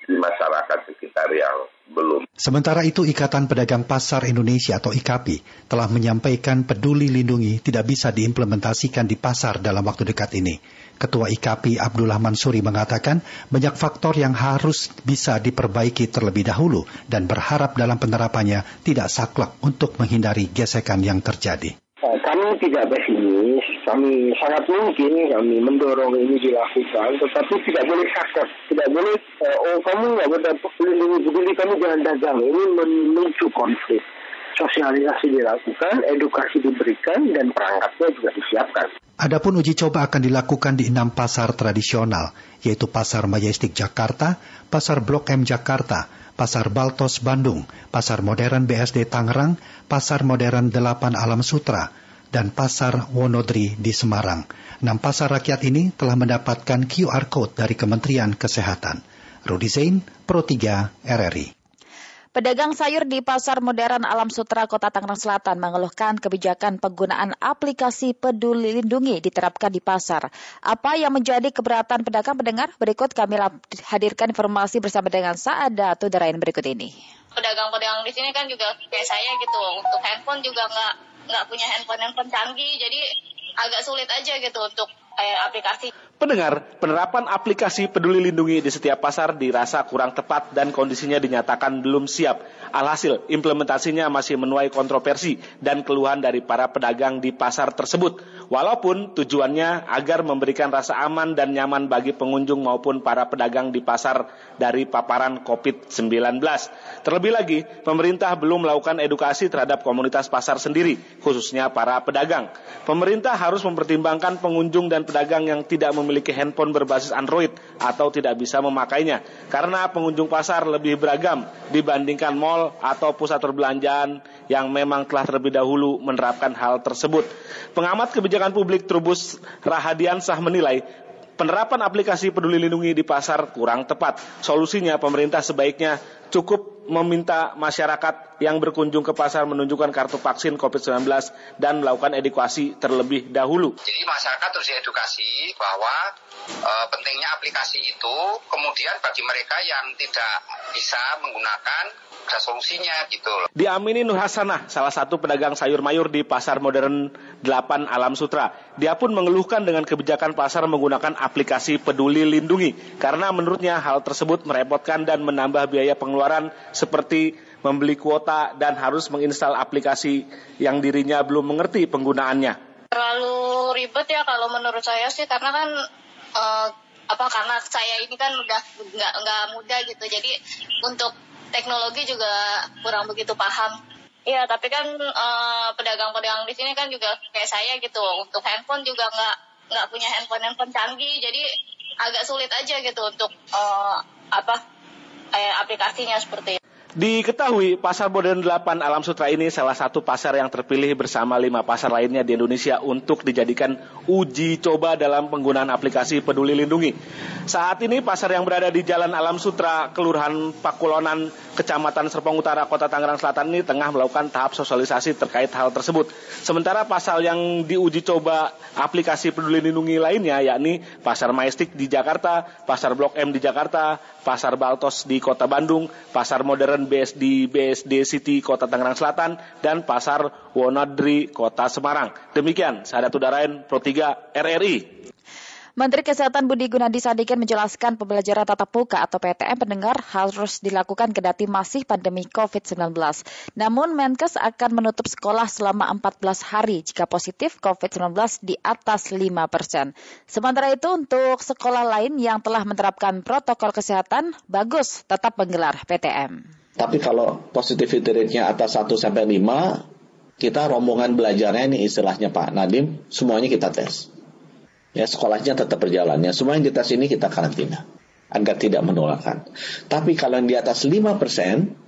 di masyarakat sekitar yang belum. Sementara itu Ikatan Pedagang Pasar Indonesia atau IKAPI telah menyampaikan peduli lindungi tidak bisa diimplementasikan di pasar dalam waktu dekat ini. Ketua IKAPI Abdullah Mansuri mengatakan banyak faktor yang harus bisa diperbaiki terlebih dahulu dan berharap dalam penerapannya tidak saklek untuk menghindari gesekan yang terjadi. Eh, kami tidak pesimis, kami sangat mungkin kami mendorong ini dilakukan, tetapi tidak boleh sakit, tidak boleh, uh, oh kamu nggak berdapat pelindungi begini, kamu jangan dagang, ini memicu konflik. Sosialisasi dilakukan, edukasi diberikan, dan perangkatnya juga disiapkan. Adapun uji coba akan dilakukan di enam pasar tradisional, yaitu Pasar Majestic Jakarta, Pasar Blok M Jakarta, Pasar Baltos Bandung, Pasar Modern BSD Tangerang, Pasar Modern Delapan Alam Sutra, dan Pasar Wonodri di Semarang. Enam pasar rakyat ini telah mendapatkan QR Code dari Kementerian Kesehatan. Rudi Zain, Pro 3, RRI. Pedagang sayur di Pasar Modern Alam Sutra Kota Tangerang Selatan mengeluhkan kebijakan penggunaan aplikasi Peduli Lindungi diterapkan di pasar. Apa yang menjadi keberatan pedagang pendengar? Berikut kami hadirkan informasi bersama dengan Saada Tudarain berikut ini. Pedagang-pedagang di sini kan juga kayak saya gitu, untuk handphone juga nggak nggak punya handphone handphone canggih, jadi agak sulit aja gitu untuk eh, aplikasi. Pendengar, penerapan aplikasi peduli lindungi di setiap pasar dirasa kurang tepat dan kondisinya dinyatakan belum siap. Alhasil, implementasinya masih menuai kontroversi dan keluhan dari para pedagang di pasar tersebut. Walaupun tujuannya agar memberikan rasa aman dan nyaman bagi pengunjung maupun para pedagang di pasar dari paparan COVID-19. Terlebih lagi, pemerintah belum melakukan edukasi terhadap komunitas pasar sendiri, khususnya para pedagang. Pemerintah harus mempertimbangkan pengunjung dan pedagang yang tidak memiliki handphone berbasis Android atau tidak bisa memakainya karena pengunjung pasar lebih beragam dibandingkan mall atau pusat perbelanjaan yang memang telah terlebih dahulu menerapkan hal tersebut. Pengamat kebijakan publik Trubus Rahadiansah menilai penerapan aplikasi peduli lindungi di pasar kurang tepat. Solusinya pemerintah sebaiknya cukup meminta masyarakat yang berkunjung ke pasar menunjukkan kartu vaksin COVID-19 dan melakukan edukasi terlebih dahulu. Jadi masyarakat terus edukasi bahwa e, pentingnya aplikasi itu, kemudian bagi mereka yang tidak bisa menggunakan solusinya gitu. Diamini Nur Hasanah, salah satu pedagang sayur mayur di Pasar Modern 8 Alam Sutra. Dia pun mengeluhkan dengan kebijakan pasar menggunakan aplikasi peduli lindungi karena menurutnya hal tersebut merepotkan dan menambah biaya pengeluaran seperti membeli kuota dan harus menginstal aplikasi yang dirinya belum mengerti penggunaannya. Terlalu ribet ya kalau menurut saya sih karena kan uh, apa karena saya ini kan udah nggak nggak muda gitu jadi untuk teknologi juga kurang begitu paham. Iya, tapi kan eh, pedagang-pedagang di sini kan juga kayak saya gitu. Untuk handphone juga nggak nggak punya handphone handphone canggih, jadi agak sulit aja gitu untuk uh, apa eh, aplikasinya seperti itu. Diketahui pasar modern 8 Alam Sutra ini salah satu pasar yang terpilih bersama lima pasar lainnya di Indonesia untuk dijadikan uji coba dalam penggunaan aplikasi peduli lindungi. Saat ini pasar yang berada di Jalan Alam Sutra, Kelurahan Pakulonan, Kecamatan Serpong Utara, Kota Tangerang Selatan ini tengah melakukan tahap sosialisasi terkait hal tersebut. Sementara pasar yang diuji coba aplikasi peduli lindungi lainnya yakni Pasar Majestic di Jakarta, Pasar Blok M di Jakarta, Pasar Baltos di Kota Bandung, Pasar Modern BS di BSD City Kota Tangerang Selatan dan Pasar Wonodri Kota Semarang. Demikian, saya Datu Darain, Pro 3 RRI. Menteri Kesehatan Budi Gunadi Sadikin menjelaskan pembelajaran tatap muka atau PTM pendengar harus dilakukan kendati masih pandemi COVID-19. Namun Menkes akan menutup sekolah selama 14 hari jika positif COVID-19 di atas 5 persen. Sementara itu untuk sekolah lain yang telah menerapkan protokol kesehatan, bagus tetap menggelar PTM. Tapi kalau positivity rate-nya atas 1 sampai 5, kita rombongan belajarnya ini istilahnya Pak Nadim, semuanya kita tes. Ya, sekolahnya tetap berjalan. Ya, semua yang dites ini kita karantina agar tidak menularkan. Tapi kalau yang di atas 5 persen,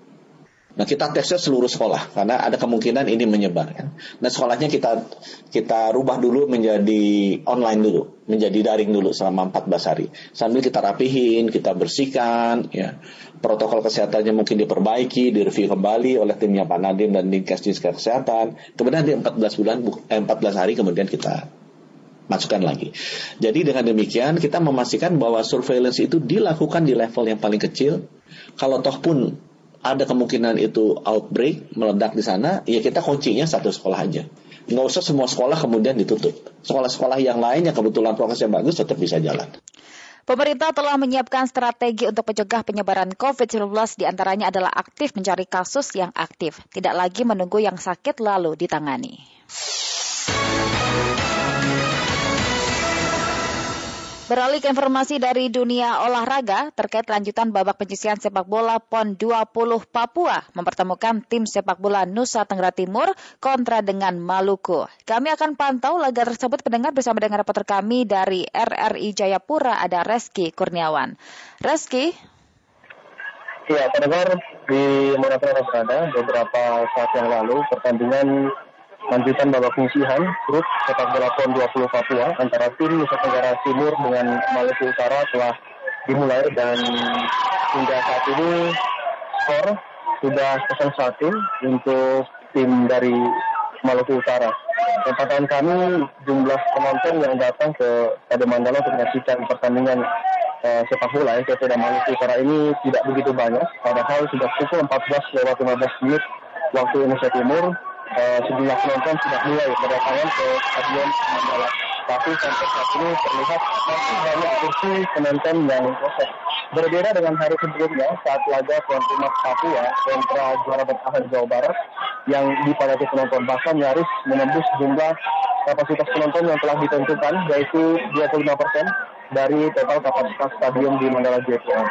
Nah kita tesnya seluruh sekolah karena ada kemungkinan ini menyebar kan. Nah sekolahnya kita kita rubah dulu menjadi online dulu, menjadi daring dulu selama 14 hari. Sambil kita rapihin, kita bersihkan, ya protokol kesehatannya mungkin diperbaiki, direview kembali oleh timnya Pak Nadim dan Dinkes Kesehatan. Kemudian di 14 bulan, eh, 14 hari kemudian kita masukkan lagi. Jadi dengan demikian kita memastikan bahwa surveillance itu dilakukan di level yang paling kecil. Kalau toh pun ada kemungkinan itu outbreak meledak di sana, ya kita kuncinya satu sekolah aja. Nggak usah semua sekolah kemudian ditutup. Sekolah-sekolah yang lain yang kebetulan prokesnya bagus tetap bisa jalan. Pemerintah telah menyiapkan strategi untuk mencegah penyebaran COVID-19 di antaranya adalah aktif mencari kasus yang aktif, tidak lagi menunggu yang sakit lalu ditangani. Beralih ke informasi dari dunia olahraga terkait lanjutan babak penyisian sepak bola PON 20 Papua mempertemukan tim sepak bola Nusa Tenggara Timur kontra dengan Maluku. Kami akan pantau laga tersebut pendengar bersama dengan reporter kami dari RRI Jayapura ada Reski Kurniawan. Reski, Ya, pendengar di pun berada, beberapa saat yang lalu pertandingan lanjutan babak penyisihan grup sepak bola PON 20 Papua antara tim Nusa Tenggara Timur dengan Maluku Utara telah dimulai dan hingga saat ini skor sudah 0-1 untuk tim dari Maluku Utara. Tempatan kami jumlah penonton yang datang ke Stadion Mandala untuk menyaksikan pertandingan uh, sepak bola ya, dan Maluku Utara ini tidak begitu banyak. Padahal sudah pukul 14 lewat 15 menit waktu Indonesia Timur eh, sejumlah penonton sudah mulai berdatangan ke stadion Mandala. Tapi sampai saat ini terlihat masih banyak kursi penonton yang kosong. Berbeda dengan hari sebelumnya saat laga tuan rumah Papua kontra juara bertahan Jawa Barat yang dipadati penonton bahkan nyaris menembus jumlah kapasitas penonton yang telah ditentukan yaitu 25 persen dari total kapasitas stadion di Mandala Jepang.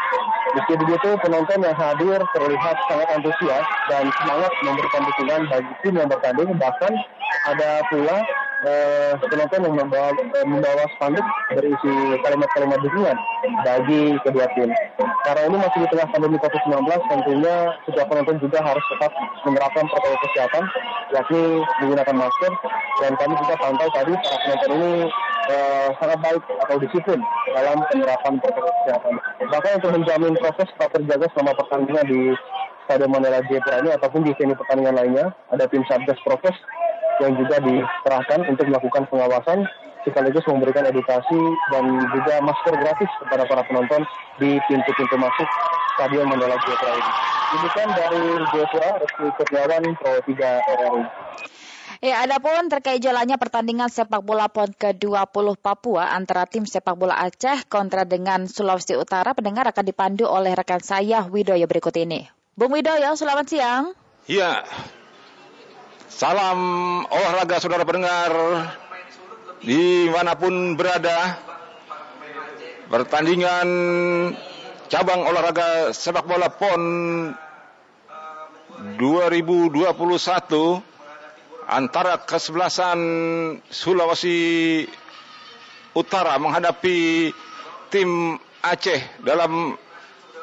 Meski begitu, penonton yang hadir terlihat sangat antusias dan semangat memberikan dukungan bagi tim yang bertanding. Bahkan ada pula eh, penonton yang membawa, eh, membawa spanduk berisi kalimat-kalimat dukungan bagi kedua tim. Karena ini masih di tengah pandemi COVID-19, tentunya setiap penonton juga harus tetap menerapkan protokol kesehatan, yakni menggunakan masker. Dan kami juga pantau tadi para penonton ini eh, sangat baik atau disiplin dalam penerapan protokol kesehatan. Bahkan untuk menjamin proses tetap terjaga selama pertandingan di Stadion Mandala Jepara ini ataupun di seni pertandingan lainnya, ada tim Satgas Prokes yang juga dikerahkan untuk melakukan pengawasan sekaligus memberikan edukasi dan juga masker gratis kepada para penonton di pintu-pintu masuk Stadion Mandala Jepara ini. Demikian dari Jepara, Reski Kurniawan, Pro 3 RRI. Ya, adapun terkait jalannya pertandingan sepak bola PON ke-20 Papua antara tim sepak bola Aceh kontra dengan Sulawesi Utara, pendengar akan dipandu oleh rekan saya Widoyo berikut ini. Bung Widoyo, selamat siang. Iya. Salam olahraga saudara pendengar di mana pun berada. Pertandingan cabang olahraga sepak bola PON 2021 antara kesebelasan Sulawesi Utara menghadapi tim Aceh dalam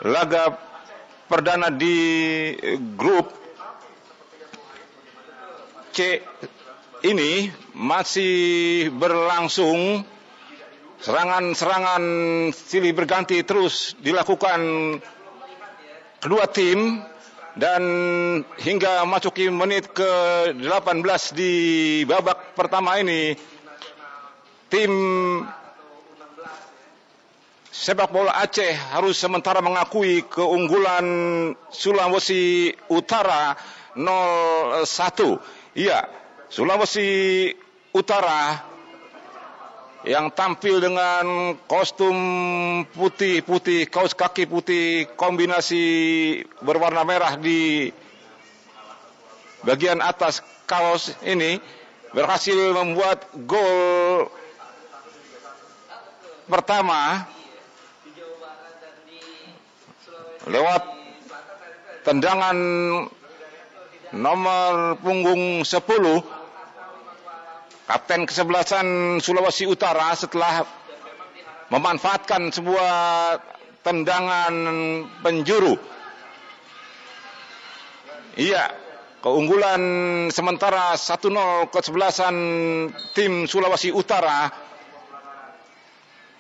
laga perdana di grup C ini masih berlangsung. Serangan-serangan silih berganti terus dilakukan kedua tim dan hingga masuki menit ke 18 di babak pertama ini tim sepak bola Aceh harus sementara mengakui keunggulan Sulawesi Utara 0-1. Iya, Sulawesi Utara yang tampil dengan kostum putih-putih, kaos kaki putih, kombinasi berwarna merah di bagian atas kaos ini berhasil membuat gol pertama lewat tendangan nomor punggung 10 Kapten kesebelasan Sulawesi Utara setelah memanfaatkan sebuah tendangan penjuru. Iya, keunggulan sementara 1-0 kesebelasan tim Sulawesi Utara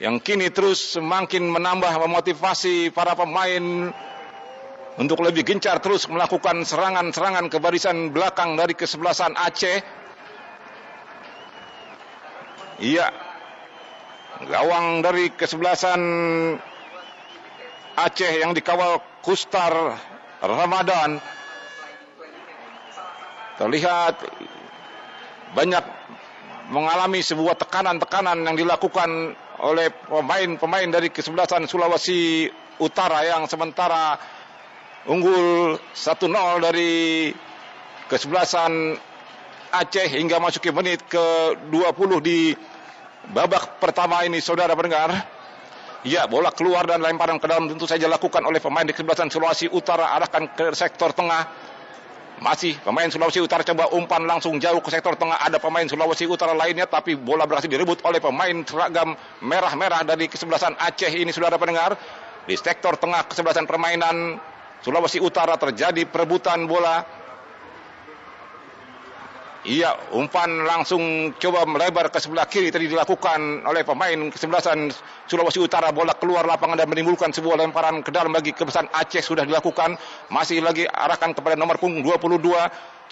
yang kini terus semakin menambah memotivasi para pemain untuk lebih gencar terus melakukan serangan-serangan ke barisan belakang dari kesebelasan Aceh Iya, gawang dari kesebelasan Aceh yang dikawal Kustar Ramadan. Terlihat banyak mengalami sebuah tekanan-tekanan yang dilakukan oleh pemain-pemain dari kesebelasan Sulawesi Utara yang sementara unggul 1-0 dari kesebelasan Aceh hingga masuki menit ke-20 di babak pertama ini saudara pendengar. Ya, bola keluar dan lemparan ke dalam tentu saja dilakukan oleh pemain di kesebelasan Sulawesi Utara arahkan ke sektor tengah. Masih pemain Sulawesi Utara coba umpan langsung jauh ke sektor tengah. Ada pemain Sulawesi Utara lainnya tapi bola berhasil direbut oleh pemain seragam merah-merah dari kesebelasan Aceh ini saudara pendengar. Di sektor tengah kesebelasan permainan Sulawesi Utara terjadi perebutan bola. Iya, umpan langsung coba melebar ke sebelah kiri tadi dilakukan oleh pemain kesebelasan Sulawesi Utara. Bola keluar lapangan dan menimbulkan sebuah lemparan ke dalam bagi kebesaran Aceh sudah dilakukan. Masih lagi arahkan kepada nomor punggung 22.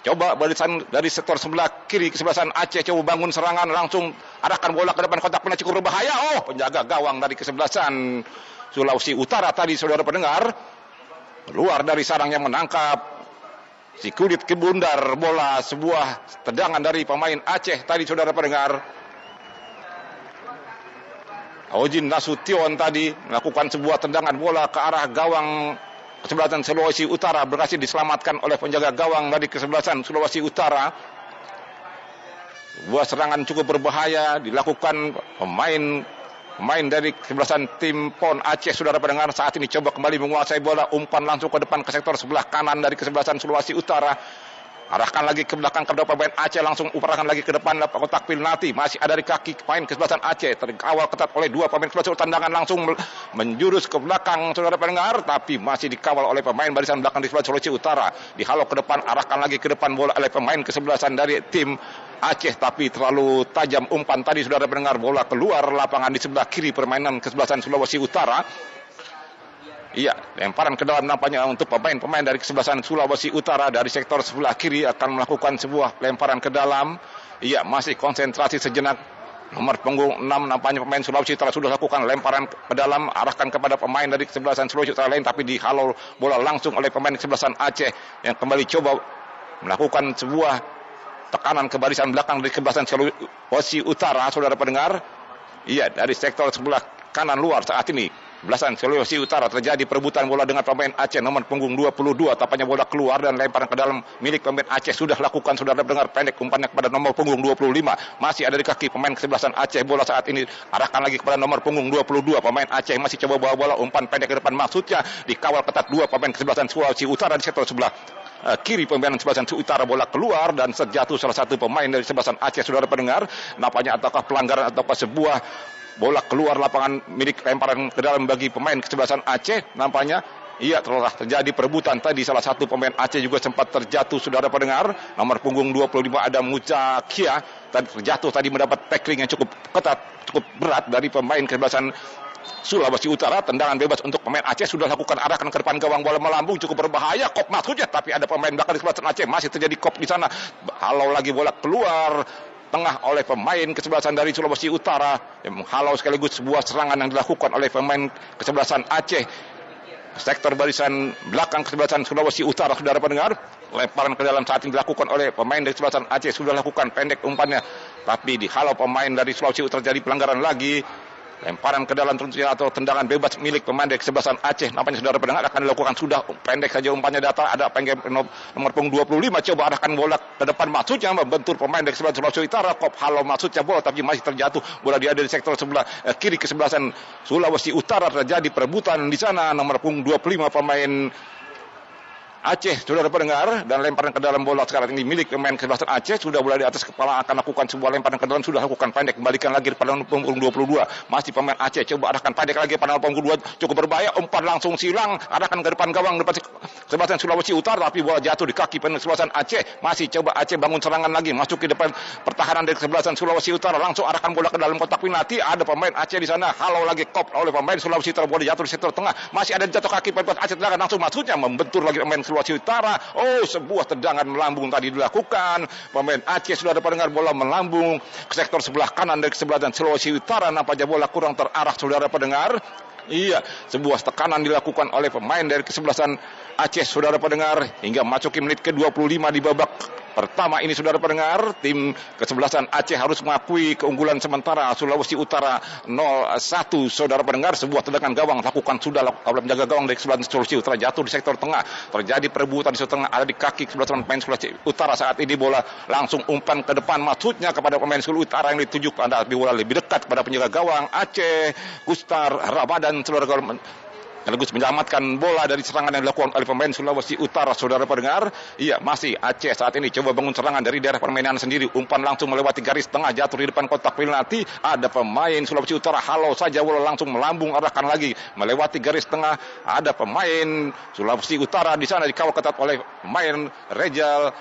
Coba barisan dari sektor sebelah kiri kesebelasan Aceh coba bangun serangan langsung arahkan bola ke depan kotak penalti cukup berbahaya. Oh, penjaga gawang dari kesebelasan Sulawesi Utara tadi saudara pendengar keluar dari sarang yang menangkap si kulit kebundar bola sebuah tendangan dari pemain Aceh tadi saudara pendengar. Ojin Nasution tadi melakukan sebuah tendangan bola ke arah gawang kesebelasan Sulawesi Utara berhasil diselamatkan oleh penjaga gawang dari kesebelasan Sulawesi Utara. Sebuah serangan cukup berbahaya dilakukan pemain Pemain dari kesebelasan tim PON Aceh, saudara pendengar, saat ini coba kembali menguasai bola, umpan langsung ke depan ke sektor sebelah kanan dari kesebelasan Sulawesi Utara. Arahkan lagi ke belakang kedua pemain Aceh langsung uparkan lagi ke depan kotak penalti masih ada di kaki pemain kesebelasan Aceh. Terkawal ketat oleh dua pemain kesebelasan tendangan langsung menjurus ke belakang saudara pendengar tapi masih dikawal oleh pemain barisan belakang di sebelah Sulawesi Utara. Dihalau ke depan arahkan lagi ke depan bola oleh pemain kesebelasan dari tim Aceh. Tapi terlalu tajam umpan tadi saudara pendengar. Bola keluar lapangan di sebelah kiri permainan kesebelasan Sulawesi Utara Iya, lemparan ke dalam nampaknya untuk pemain-pemain dari kesebelasan Sulawesi Utara dari sektor sebelah kiri akan melakukan sebuah lemparan ke dalam. Iya, masih konsentrasi sejenak. Nomor punggung 6 nampaknya pemain Sulawesi Utara sudah lakukan lemparan ke dalam arahkan kepada pemain dari kesebelasan Sulawesi Utara lain tapi dihalau bola langsung oleh pemain kesebelasan Aceh yang kembali coba melakukan sebuah tekanan ke barisan belakang dari kesebelasan Sulawesi Utara saudara pendengar. Iya, dari sektor sebelah kanan luar saat ini Belasan Sulawesi Utara terjadi perebutan bola dengan pemain Aceh nomor punggung 22. Tapanya bola keluar dan lemparan ke dalam milik pemain Aceh. Sudah lakukan, sudah dengar pendek umpannya kepada nomor punggung 25. Masih ada di kaki pemain kesebelasan Aceh. Bola saat ini arahkan lagi kepada nomor punggung 22. Pemain Aceh masih coba bawa bola umpan pendek ke depan. Maksudnya dikawal ketat dua pemain kesebelasan Sulawesi Utara di sektor sebelah uh, kiri pemain sebelasan utara bola keluar dan terjatuh salah satu pemain dari sebelasan Aceh saudara pendengar nampaknya ataukah pelanggaran ataukah sebuah bola keluar lapangan milik lemparan ke dalam bagi pemain kesebelasan Aceh nampaknya. Iya telah terjadi perebutan tadi. Salah satu pemain Aceh juga sempat terjatuh saudara pendengar. Nomor punggung 25 ada Muca Kia tadi terjatuh tadi mendapat tackling yang cukup ketat cukup berat dari pemain kesebelasan Sulawesi Utara. Tendangan bebas untuk pemain Aceh. Sudah lakukan arahkan ke depan gawang bola melambung. Cukup berbahaya kop maksudnya. Tapi ada pemain belakang di kesebelasan Aceh. Masih terjadi kop di sana. Kalau lagi bola keluar tengah oleh pemain kesebelasan dari Sulawesi Utara yang menghalau sekaligus sebuah serangan yang dilakukan oleh pemain kesebelasan Aceh. Sektor barisan belakang kesebelasan Sulawesi Utara saudara pendengar lemparan ke dalam saat ini dilakukan oleh pemain dari kesebelasan Aceh sudah lakukan pendek umpannya. Tapi dihalau pemain dari Sulawesi Utara jadi pelanggaran lagi lemparan ke dalam tentunya atau tendangan bebas milik pemain dari kesebelasan Aceh. Nampaknya saudara pendengar akan dilakukan. Sudah pendek saja umpannya data. Ada pengen nomor punggung 25 coba arahkan bola ke depan. Maksudnya membentur pemain dari sebelah Sulawesi Utara. Kop halau maksudnya bola tapi masih terjatuh. Bola dia ada di sektor sebelah eh, kiri kesebelasan Sulawesi Utara. Terjadi perebutan di sana. Nomor punggung 25 pemain Aceh saudara pendengar dan lemparan ke dalam bola sekarang ini milik pemain kesebelasan Aceh sudah mulai di atas kepala akan lakukan sebuah lemparan ke dalam sudah lakukan pendek kembalikan lagi pada punggung 22 masih pemain Aceh coba arahkan pendek lagi pada punggung 22 cukup berbahaya umpan langsung silang arahkan ke depan gawang depan kesebelasan Sulawesi Utara tapi bola jatuh di kaki pemain kesebelasan Aceh. Masih coba Aceh bangun serangan lagi masuk ke depan pertahanan dari kesebelasan Sulawesi Utara langsung arahkan bola ke dalam kotak penalti. Ada pemain Aceh di sana halau lagi kop oleh pemain Sulawesi Utara bola jatuh di sektor tengah. Masih ada jatuh kaki pemain Aceh langsung maksudnya membentur lagi pemain Sulawesi Utara. Oh, sebuah tendangan melambung tadi dilakukan. Pemain Aceh sudah ada pendengar bola melambung ke sektor sebelah kanan dari sebelah dan Sulawesi Utara. Nampaknya bola kurang terarah saudara pendengar. Iya, sebuah tekanan dilakukan oleh pemain dari kesebelasan Aceh, saudara pendengar, hingga masuki menit ke-25 di babak pertama ini saudara pendengar, tim kesebelasan Aceh harus mengakui keunggulan sementara Sulawesi Utara 0-1 saudara pendengar, sebuah tendangan gawang lakukan sudah oleh menjaga gawang dari kesebelasan Sulawesi Utara jatuh di sektor tengah, terjadi perebutan di sektor tengah ada di kaki kesebelasan pemain Sulawesi Utara saat ini. Bola langsung umpan ke depan maksudnya kepada pemain Sulawesi Utara yang dituju pada bola lebih dekat pada penjaga gawang Aceh, Gustar, Rabadan saudara sekaligus menyelamatkan bola dari serangan yang dilakukan oleh pemain Sulawesi Utara. Saudara pendengar, iya masih Aceh saat ini coba bangun serangan dari daerah permainan sendiri. Umpan langsung melewati garis tengah jatuh di depan kotak penalti. Ada pemain Sulawesi Utara halau saja bola langsung melambung arahkan lagi melewati garis tengah. Ada pemain Sulawesi Utara di sana dikawal ketat oleh pemain Rejal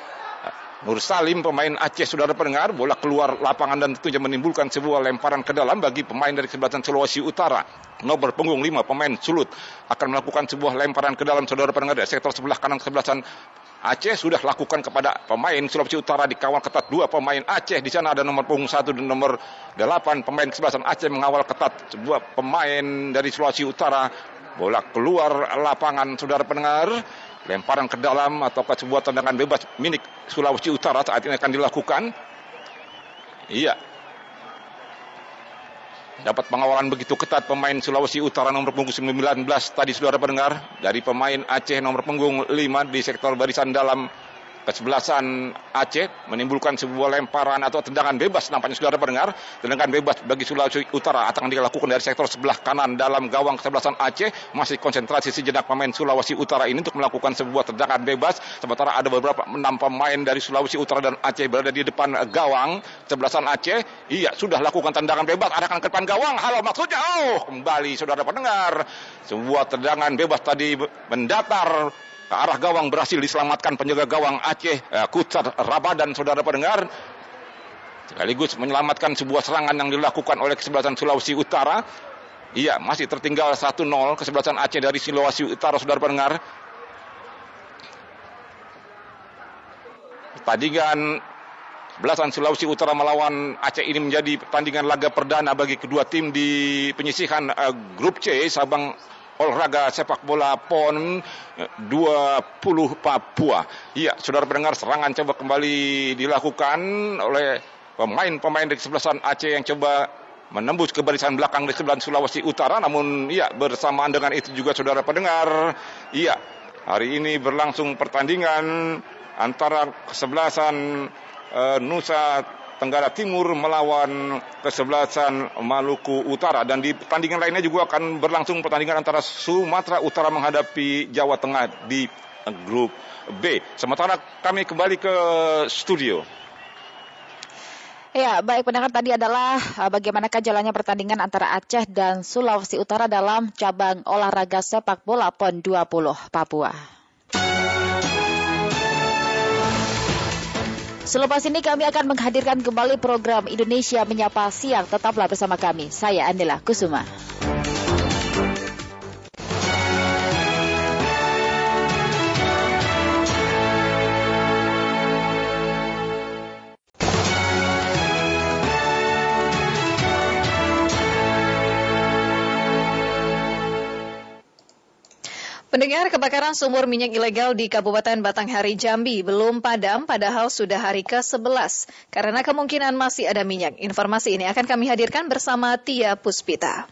Nur Salim pemain Aceh sudah ada pendengar bola keluar lapangan dan tentunya menimbulkan sebuah lemparan ke dalam bagi pemain dari kesebelasan Sulawesi Utara. Nomor punggung 5 pemain Sulut akan melakukan sebuah lemparan ke dalam saudara pendengar dari sektor sebelah kanan kesebelasan Aceh sudah lakukan kepada pemain Sulawesi Utara di kawal ketat dua pemain Aceh di sana ada nomor punggung satu dan nomor delapan pemain kesebelasan Aceh mengawal ketat sebuah pemain dari Sulawesi Utara. Bola keluar lapangan saudara pendengar lemparan ke dalam atau ke sebuah tendangan bebas milik Sulawesi Utara saat ini akan dilakukan. Iya. Dapat pengawalan begitu ketat pemain Sulawesi Utara nomor punggung 19 tadi saudara pendengar dari pemain Aceh nomor punggung 5 di sektor barisan dalam kesebelasan Aceh menimbulkan sebuah lemparan atau tendangan bebas nampaknya saudara pendengar. Tendangan bebas bagi Sulawesi Utara akan dilakukan dari sektor sebelah kanan dalam gawang kesebelasan Aceh. Masih konsentrasi sejenak pemain Sulawesi Utara ini untuk melakukan sebuah tendangan bebas. Sementara ada beberapa enam pemain dari Sulawesi Utara dan Aceh berada di depan gawang kesebelasan Aceh. Iya sudah lakukan tendangan bebas. Arahkan ke depan gawang. Halo maksudnya? Oh kembali saudara pendengar. Sebuah tendangan bebas tadi mendatar ke arah gawang berhasil diselamatkan penjaga gawang Aceh eh, Kutsar Rabadan saudara pendengar. Sekaligus menyelamatkan sebuah serangan yang dilakukan oleh kesebelasan Sulawesi Utara. Iya masih tertinggal 1-0 kesebelasan Aceh dari Sulawesi Utara saudara pendengar. Pertandingan belasan Sulawesi Utara melawan Aceh ini menjadi pertandingan laga perdana bagi kedua tim di penyisihan uh, grup C Sabang olahraga sepak bola PON 20 Papua. Iya, saudara pendengar serangan coba kembali dilakukan oleh pemain-pemain dari kesebelasan Aceh yang coba menembus ke barisan belakang di sebelah Sulawesi Utara. Namun iya bersamaan dengan itu juga saudara pendengar, iya hari ini berlangsung pertandingan antara kesebelasan uh, Nusa Tenggara Timur melawan kesebelasan Maluku Utara dan di pertandingan lainnya juga akan berlangsung pertandingan antara Sumatera Utara menghadapi Jawa Tengah di grup B. Sementara kami kembali ke studio. Ya, baik pendengar tadi adalah uh, bagaimanakah jalannya pertandingan antara Aceh dan Sulawesi Utara dalam cabang olahraga sepak bola PON 20 Papua. Selepas ini kami akan menghadirkan kembali program Indonesia Menyapa Siang. Tetaplah bersama kami. Saya Andela Kusuma. Pendengar kebakaran sumur minyak ilegal di Kabupaten Batanghari Jambi belum padam padahal sudah hari ke-11 karena kemungkinan masih ada minyak. Informasi ini akan kami hadirkan bersama Tia Puspita.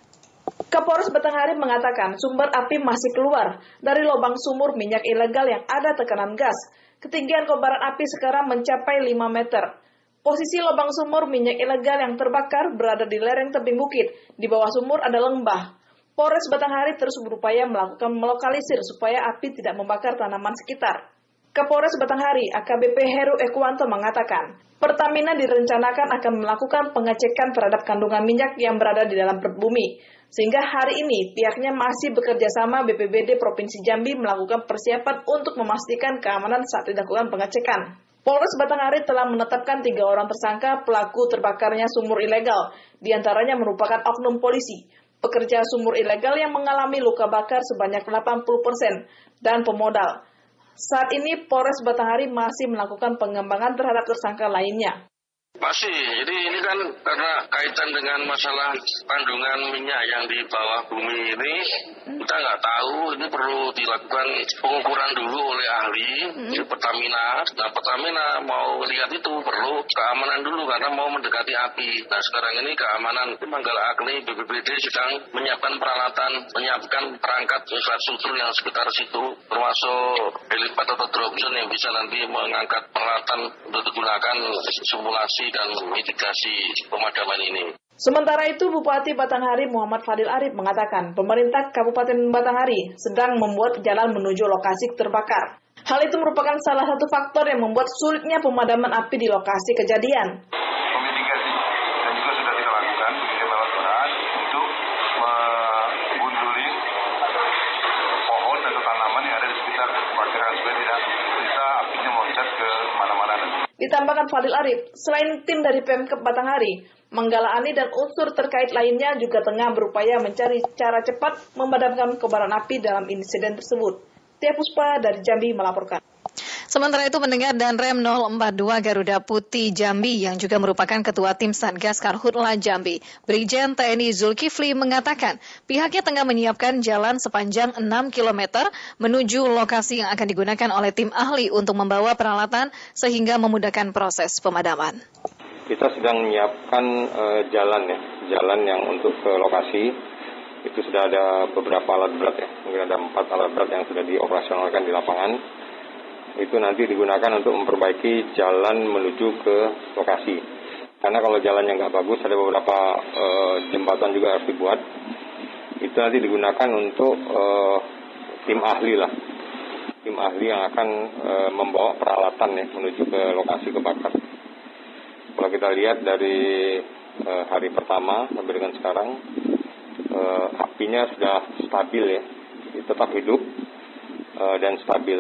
Kapolres Batanghari mengatakan sumber api masih keluar dari lubang sumur minyak ilegal yang ada tekanan gas. Ketinggian kobaran api sekarang mencapai 5 meter. Posisi lubang sumur minyak ilegal yang terbakar berada di lereng tebing bukit. Di bawah sumur ada lembah. Polres Batanghari terus berupaya melakukan melokalisir supaya api tidak membakar tanaman sekitar. Kapolres Batanghari AKBP Heru Ekuanto mengatakan, Pertamina direncanakan akan melakukan pengecekan terhadap kandungan minyak yang berada di dalam bumi. Sehingga hari ini pihaknya masih bekerja sama BPBD Provinsi Jambi melakukan persiapan untuk memastikan keamanan saat dilakukan pengecekan. Polres Batanghari telah menetapkan tiga orang tersangka pelaku terbakarnya sumur ilegal, di antaranya merupakan oknum polisi, pekerja sumur ilegal yang mengalami luka bakar sebanyak 80% dan pemodal. Saat ini Polres Batanghari masih melakukan pengembangan terhadap tersangka lainnya. Masih, jadi ini kan karena kaitan dengan masalah kandungan minyak yang di bawah bumi ini, kita nggak tahu, ini perlu dilakukan pengukuran dulu oleh ahli di Pertamina. Nah Pertamina mau lihat itu perlu keamanan dulu karena mau mendekati api. Nah sekarang ini keamanan. Manggala Agni BPBD sedang menyiapkan peralatan, menyiapkan perangkat infrastruktur yang sekitar situ, termasuk helipad atau drone yang bisa nanti mengangkat peralatan untuk digunakan simulasi dan mitigasi pemadaman ini. Sementara itu, Bupati Batanghari Muhammad Fadil Arif mengatakan pemerintah Kabupaten Batanghari sedang membuat jalan menuju lokasi terbakar. Hal itu merupakan salah satu faktor yang membuat sulitnya pemadaman api di lokasi kejadian. Ditambahkan Fadil Arif, selain tim dari Pemkep Batanghari, Manggala Ani dan unsur terkait lainnya juga tengah berupaya mencari cara cepat memadamkan kobaran api dalam insiden tersebut. Tia Puspa dari Jambi melaporkan. Sementara itu pendengar dan Rem 042 Garuda Putih Jambi yang juga merupakan ketua tim Satgas Karhutla Jambi, Brigjen TNI Zulkifli mengatakan pihaknya tengah menyiapkan jalan sepanjang 6 km menuju lokasi yang akan digunakan oleh tim ahli untuk membawa peralatan sehingga memudahkan proses pemadaman. Kita sedang menyiapkan uh, jalan ya, jalan yang untuk ke lokasi itu sudah ada beberapa alat berat ya, mungkin ada empat alat berat yang sudah dioperasionalkan di lapangan itu nanti digunakan untuk memperbaiki jalan menuju ke lokasi. Karena kalau jalannya nggak bagus, ada beberapa e, jembatan juga harus dibuat. Itu nanti digunakan untuk e, tim ahli lah, tim ahli yang akan e, membawa peralatan ya menuju ke lokasi kebakar. Kalau kita lihat dari e, hari pertama sampai dengan sekarang, e, apinya sudah stabil ya, tetap hidup e, dan stabil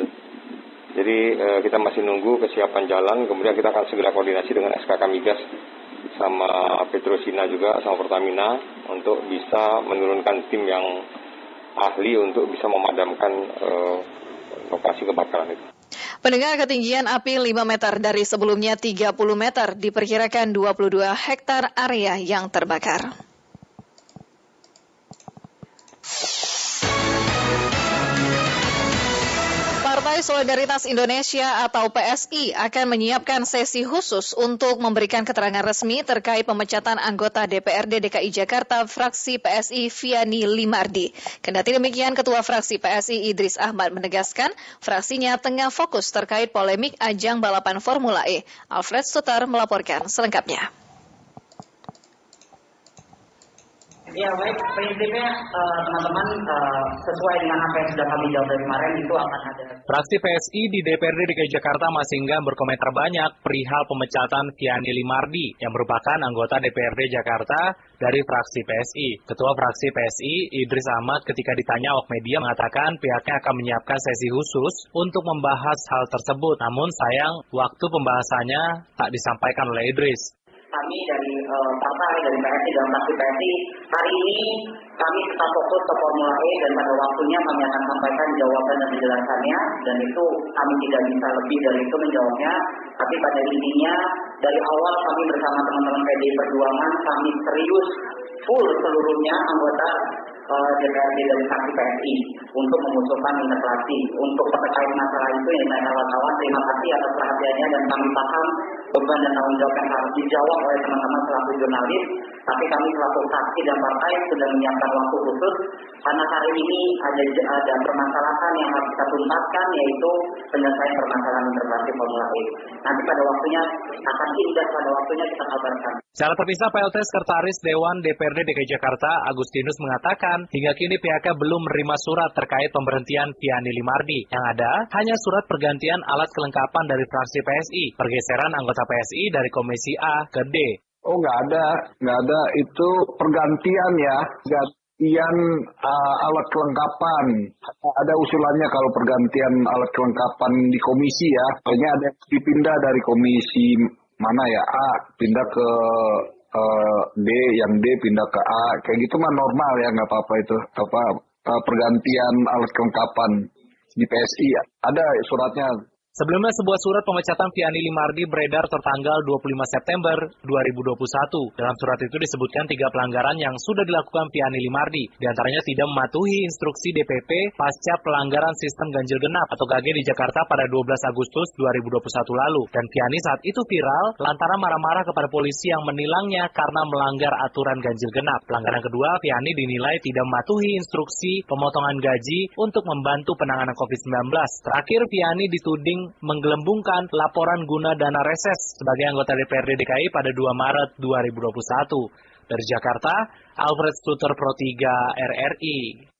jadi eh, kita masih nunggu kesiapan jalan, kemudian kita akan segera koordinasi dengan SKK Migas sama Petrosina juga sama Pertamina untuk bisa menurunkan tim yang ahli untuk bisa memadamkan eh, lokasi kebakaran itu. Pendengar ketinggian api 5 meter dari sebelumnya 30 meter diperkirakan 22 hektar area yang terbakar. Partai Solidaritas Indonesia atau PSI akan menyiapkan sesi khusus untuk memberikan keterangan resmi terkait pemecatan anggota DPRD DKI Jakarta fraksi PSI Viani Limardi. Kendati demikian, Ketua fraksi PSI Idris Ahmad menegaskan fraksinya tengah fokus terkait polemik ajang balapan Formula E. Alfred Sutar melaporkan selengkapnya. Ya baik, prinsipnya eh, teman-teman uh, sesuai dengan apa yang sudah kami jawab dari kemarin itu akan ada. Fraksi PSI di DPRD DKI Jakarta masih enggan berkomentar banyak perihal pemecatan Kiani Limardi yang merupakan anggota DPRD Jakarta dari fraksi PSI. Ketua fraksi PSI Idris Ahmad ketika ditanya awak media mengatakan pihaknya akan menyiapkan sesi khusus untuk membahas hal tersebut. Namun sayang waktu pembahasannya tak disampaikan oleh Idris kami dari uh, partai dari PSI dan fraksi PSI hari ini kami tetap fokus ke Formula E dan pada waktunya kami akan sampaikan jawaban dan penjelasannya. Dan itu kami tidak bisa lebih dari itu menjawabnya. Tapi pada intinya dari awal kami bersama teman-teman PDI Perjuangan kami serius full seluruhnya anggota DPRD dari fraksi PSI untuk mengusulkan interpelasi untuk terkait masalah itu yang saya kawan-kawan terima kasih atas perhatiannya dan kami paham beban dan tanggung jawab yang harus dijawab oleh teman-teman selaku jurnalis tapi kami selaku fraksi dan partai sudah menyiapkan waktu khusus karena hari ini ada ada permasalahan yang harus kita tuntaskan yaitu penyelesaian permasalahan interpelasi Formula E. Nanti pada waktunya akan indah pada waktunya kita kabarkan. Secara terpisah, PLT Sekretaris Dewan DPRD DKI Jakarta, Agustinus mengatakan, hingga kini pihaknya belum menerima surat terkait pemberhentian Piani Limardi. Yang ada, hanya surat pergantian alat kelengkapan dari fraksi PSI, pergeseran anggota PSI dari Komisi A ke D. Oh, nggak ada. Nggak ada. Itu pergantian ya. Pergantian uh, alat kelengkapan. Ada usulannya kalau pergantian alat kelengkapan di komisi ya. Kayaknya ada dipindah dari komisi mana ya A pindah ke uh, D, yang D pindah ke A, kayak gitu mah normal ya nggak apa-apa itu apa uh, pergantian alat kelengkapan. di PSI. Ada suratnya Sebelumnya sebuah surat pemecatan Vianney Limardi beredar tertanggal 25 September 2021. Dalam surat itu disebutkan tiga pelanggaran yang sudah dilakukan Vianney Limardi. Di antaranya tidak mematuhi instruksi DPP pasca pelanggaran sistem ganjil genap atau GAG di Jakarta pada 12 Agustus 2021 lalu. Dan Vianney saat itu viral lantaran marah-marah kepada polisi yang menilangnya karena melanggar aturan ganjil genap. Pelanggaran kedua, Vianney dinilai tidak mematuhi instruksi pemotongan gaji untuk membantu penanganan COVID-19. Terakhir, Vianney dituding menggelembungkan laporan guna dana reses sebagai anggota DPRD DKI pada 2 Maret 2021. Dari Jakarta, Alfred Stuter Pro 3 RRI.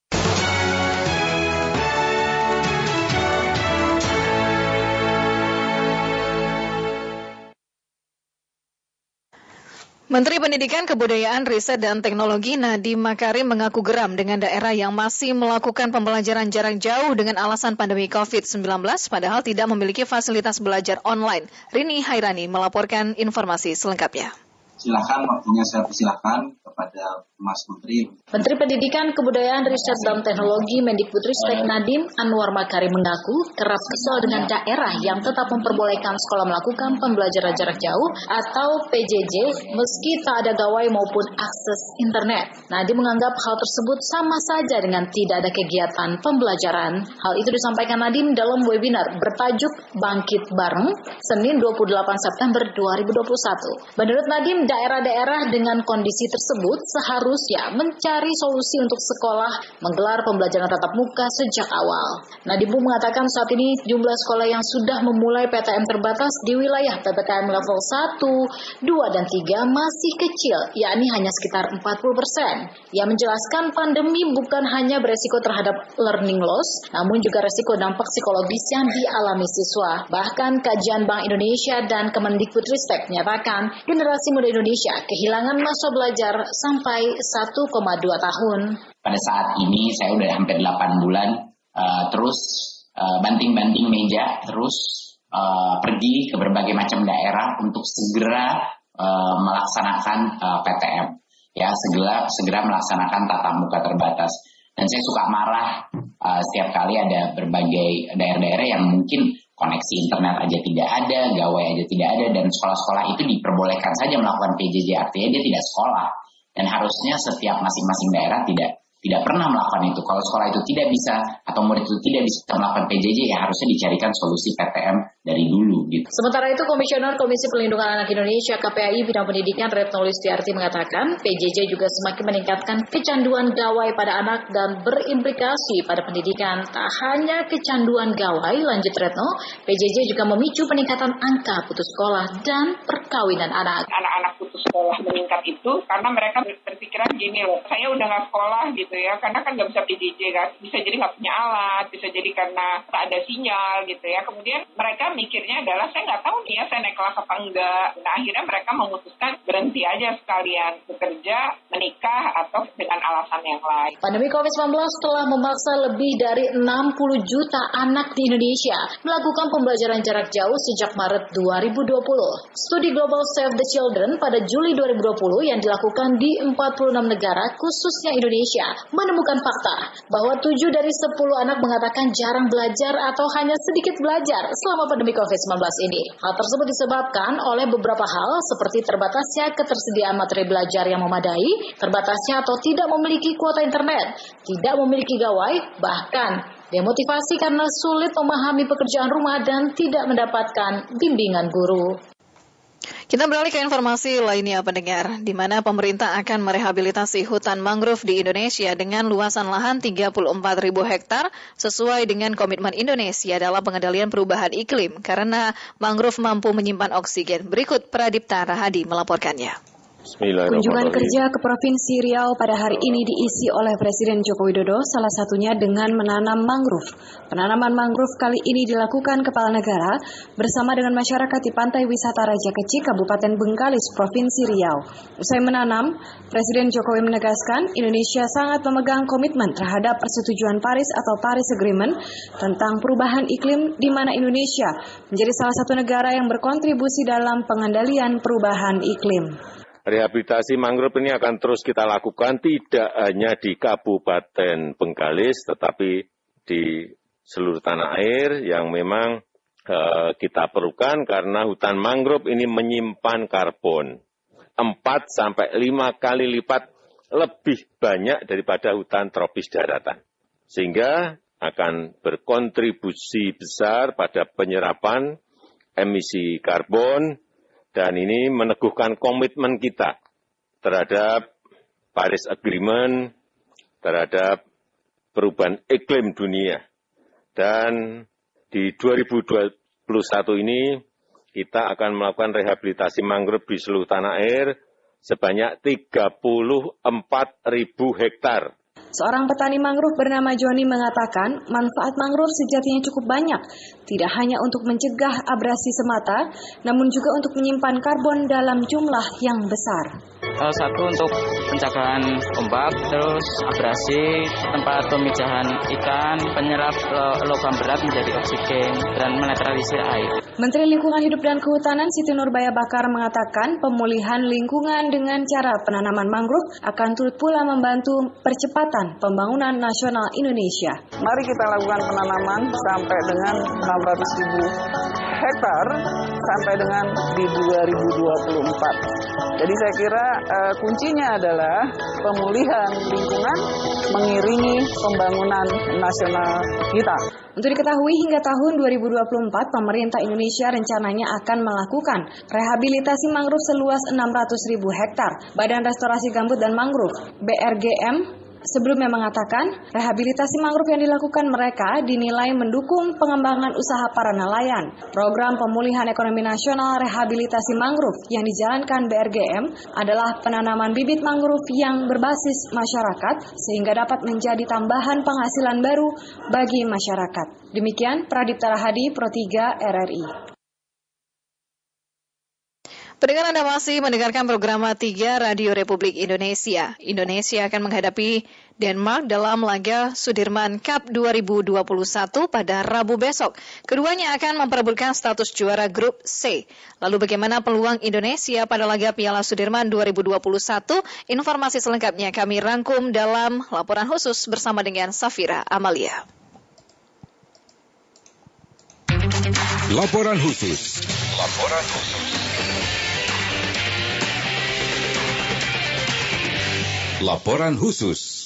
Menteri Pendidikan, Kebudayaan, Riset, dan Teknologi Nadiem Makarim mengaku geram dengan daerah yang masih melakukan pembelajaran jarak jauh dengan alasan pandemi COVID-19 padahal tidak memiliki fasilitas belajar online. Rini Hairani melaporkan informasi selengkapnya. Silakan waktunya saya persilahkan kepada Mas Menteri. Menteri Pendidikan, Kebudayaan, Riset, dan Teknologi Mendikbudristek Nadiem Anwar Makarim mengaku kerap kesal dengan daerah yang tetap memperbolehkan sekolah melakukan pembelajaran jarak jauh atau PJJ meski tak ada gawai maupun akses internet. Nadiem menganggap hal tersebut sama saja dengan tidak ada kegiatan pembelajaran. Hal itu disampaikan Nadiem dalam webinar bertajuk Bangkit Bareng Senin 28 September 2021. Menurut Nadiem, daerah-daerah dengan kondisi tersebut seharusnya ya mencari solusi untuk sekolah menggelar pembelajaran tatap muka sejak awal. Nadibu mengatakan saat ini jumlah sekolah yang sudah memulai PTM terbatas di wilayah PPKM level 1, 2, dan 3 masih kecil, yakni hanya sekitar 40 persen. Ia menjelaskan pandemi bukan hanya beresiko terhadap learning loss, namun juga resiko dampak psikologis yang dialami siswa. Bahkan kajian Bank Indonesia dan Kemendikbudristek menyatakan generasi muda Indonesia kehilangan masa belajar sampai 1,2 tahun. Pada saat ini saya udah hampir 8 bulan uh, terus uh, banting-banting meja, terus uh, pergi ke berbagai macam daerah untuk segera uh, melaksanakan uh, PTM. Ya, segera segera melaksanakan tatap muka terbatas. Dan saya suka marah uh, setiap kali ada berbagai daerah-daerah yang mungkin koneksi internet aja tidak ada, gawai aja tidak ada, dan sekolah-sekolah itu diperbolehkan saja melakukan PJJ, artinya dia tidak sekolah dan harusnya setiap masing-masing daerah tidak tidak pernah melakukan itu. Kalau sekolah itu tidak bisa atau murid itu tidak bisa melakukan PJJ, ya harusnya dicarikan solusi PTM dari dulu. Gitu. Sementara itu, Komisioner Komisi Pelindungan Anak Indonesia KPAI bidang pendidikan Retno Listiarti mengatakan PJJ juga semakin meningkatkan kecanduan gawai pada anak dan berimplikasi pada pendidikan. Tak hanya kecanduan gawai, lanjut Retno, PJJ juga memicu peningkatan angka putus sekolah dan perkawinan anak. Anak-anak putus sekolah meningkat itu karena mereka berpikiran gini loh, saya udah nggak sekolah gitu gitu ya. Karena kan nggak bisa PJJ kan. Bisa jadi nggak punya alat bisa jadi karena tak ada sinyal gitu ya. Kemudian mereka mikirnya adalah saya nggak tahu nih ya saya naik kelas apa enggak. Nah akhirnya mereka memutuskan berhenti aja sekalian bekerja menikah atau dengan alasan yang lain. Pandemi COVID-19 telah memaksa lebih dari 60 juta anak di Indonesia melakukan pembelajaran jarak jauh sejak Maret 2020 studi Global Save the Children pada Juli 2020 yang dilakukan di 46 negara khususnya Indonesia menemukan fakta bahwa 7 dari 10 anak mengatakan jarang belajar atau hanya sedikit belajar selama pandemi COVID-19 ini. Hal tersebut disebabkan oleh beberapa hal seperti terbatasnya ketersediaan materi belajar yang memadai, terbatasnya atau tidak memiliki kuota internet, tidak memiliki gawai, bahkan demotivasi karena sulit memahami pekerjaan rumah dan tidak mendapatkan bimbingan guru. Kita beralih ke informasi lainnya pendengar, di mana pemerintah akan merehabilitasi hutan mangrove di Indonesia dengan luasan lahan 34 ribu hektar sesuai dengan komitmen Indonesia dalam pengendalian perubahan iklim karena mangrove mampu menyimpan oksigen. Berikut Pradipta Rahadi melaporkannya. Kunjungan kerja ke Provinsi Riau pada hari ini diisi oleh Presiden Joko Widodo, salah satunya dengan menanam mangrove. Penanaman mangrove kali ini dilakukan Kepala Negara bersama dengan masyarakat di Pantai Wisata Raja Kecil, Kabupaten Bengkalis, Provinsi Riau. Usai menanam, Presiden Jokowi menegaskan Indonesia sangat memegang komitmen terhadap persetujuan Paris atau Paris Agreement tentang perubahan iklim di mana Indonesia menjadi salah satu negara yang berkontribusi dalam pengendalian perubahan iklim. Rehabilitasi mangrove ini akan terus kita lakukan tidak hanya di Kabupaten Bengkalis, tetapi di seluruh tanah air yang memang uh, kita perlukan karena hutan mangrove ini menyimpan karbon 4 sampai 5 kali lipat lebih banyak daripada hutan tropis daratan. Sehingga akan berkontribusi besar pada penyerapan emisi karbon dan ini meneguhkan komitmen kita terhadap Paris Agreement, terhadap perubahan iklim dunia. Dan di 2021 ini kita akan melakukan rehabilitasi mangrove di seluruh tanah air sebanyak 34 ribu hektar Seorang petani mangrove bernama Joni mengatakan manfaat mangrove sejatinya cukup banyak, tidak hanya untuk mencegah abrasi semata, namun juga untuk menyimpan karbon dalam jumlah yang besar. Salah satu untuk pencegahan ombak, terus abrasi, tempat pemijahan ikan, penyerap logam berat menjadi oksigen, dan menetralisir air. Menteri Lingkungan Hidup dan Kehutanan Siti Nurbaya Bakar mengatakan pemulihan lingkungan dengan cara penanaman mangrove akan turut pula membantu percepatan percepatan pembangunan nasional Indonesia. Mari kita lakukan penanaman sampai dengan 600 ribu hektar sampai dengan di 2024. Jadi saya kira uh, kuncinya adalah pemulihan lingkungan mengiringi pembangunan nasional kita. Untuk diketahui hingga tahun 2024 pemerintah Indonesia rencananya akan melakukan rehabilitasi mangrove seluas 600 ribu hektar. Badan Restorasi Gambut dan Mangrove BRGM sebelumnya mengatakan rehabilitasi mangrove yang dilakukan mereka dinilai mendukung pengembangan usaha para nelayan. Program pemulihan ekonomi nasional rehabilitasi mangrove yang dijalankan BRGM adalah penanaman bibit mangrove yang berbasis masyarakat sehingga dapat menjadi tambahan penghasilan baru bagi masyarakat. Demikian Pradip Tarahadi Pro 3 RRI. Pendengar Anda masih mendengarkan program 3 Radio Republik Indonesia. Indonesia akan menghadapi Denmark dalam laga Sudirman Cup 2021 pada Rabu besok. Keduanya akan memperebutkan status juara grup C. Lalu bagaimana peluang Indonesia pada laga Piala Sudirman 2021? Informasi selengkapnya kami rangkum dalam laporan khusus bersama dengan Safira Amalia. Laporan khusus. Laporan khusus. Laporan khusus.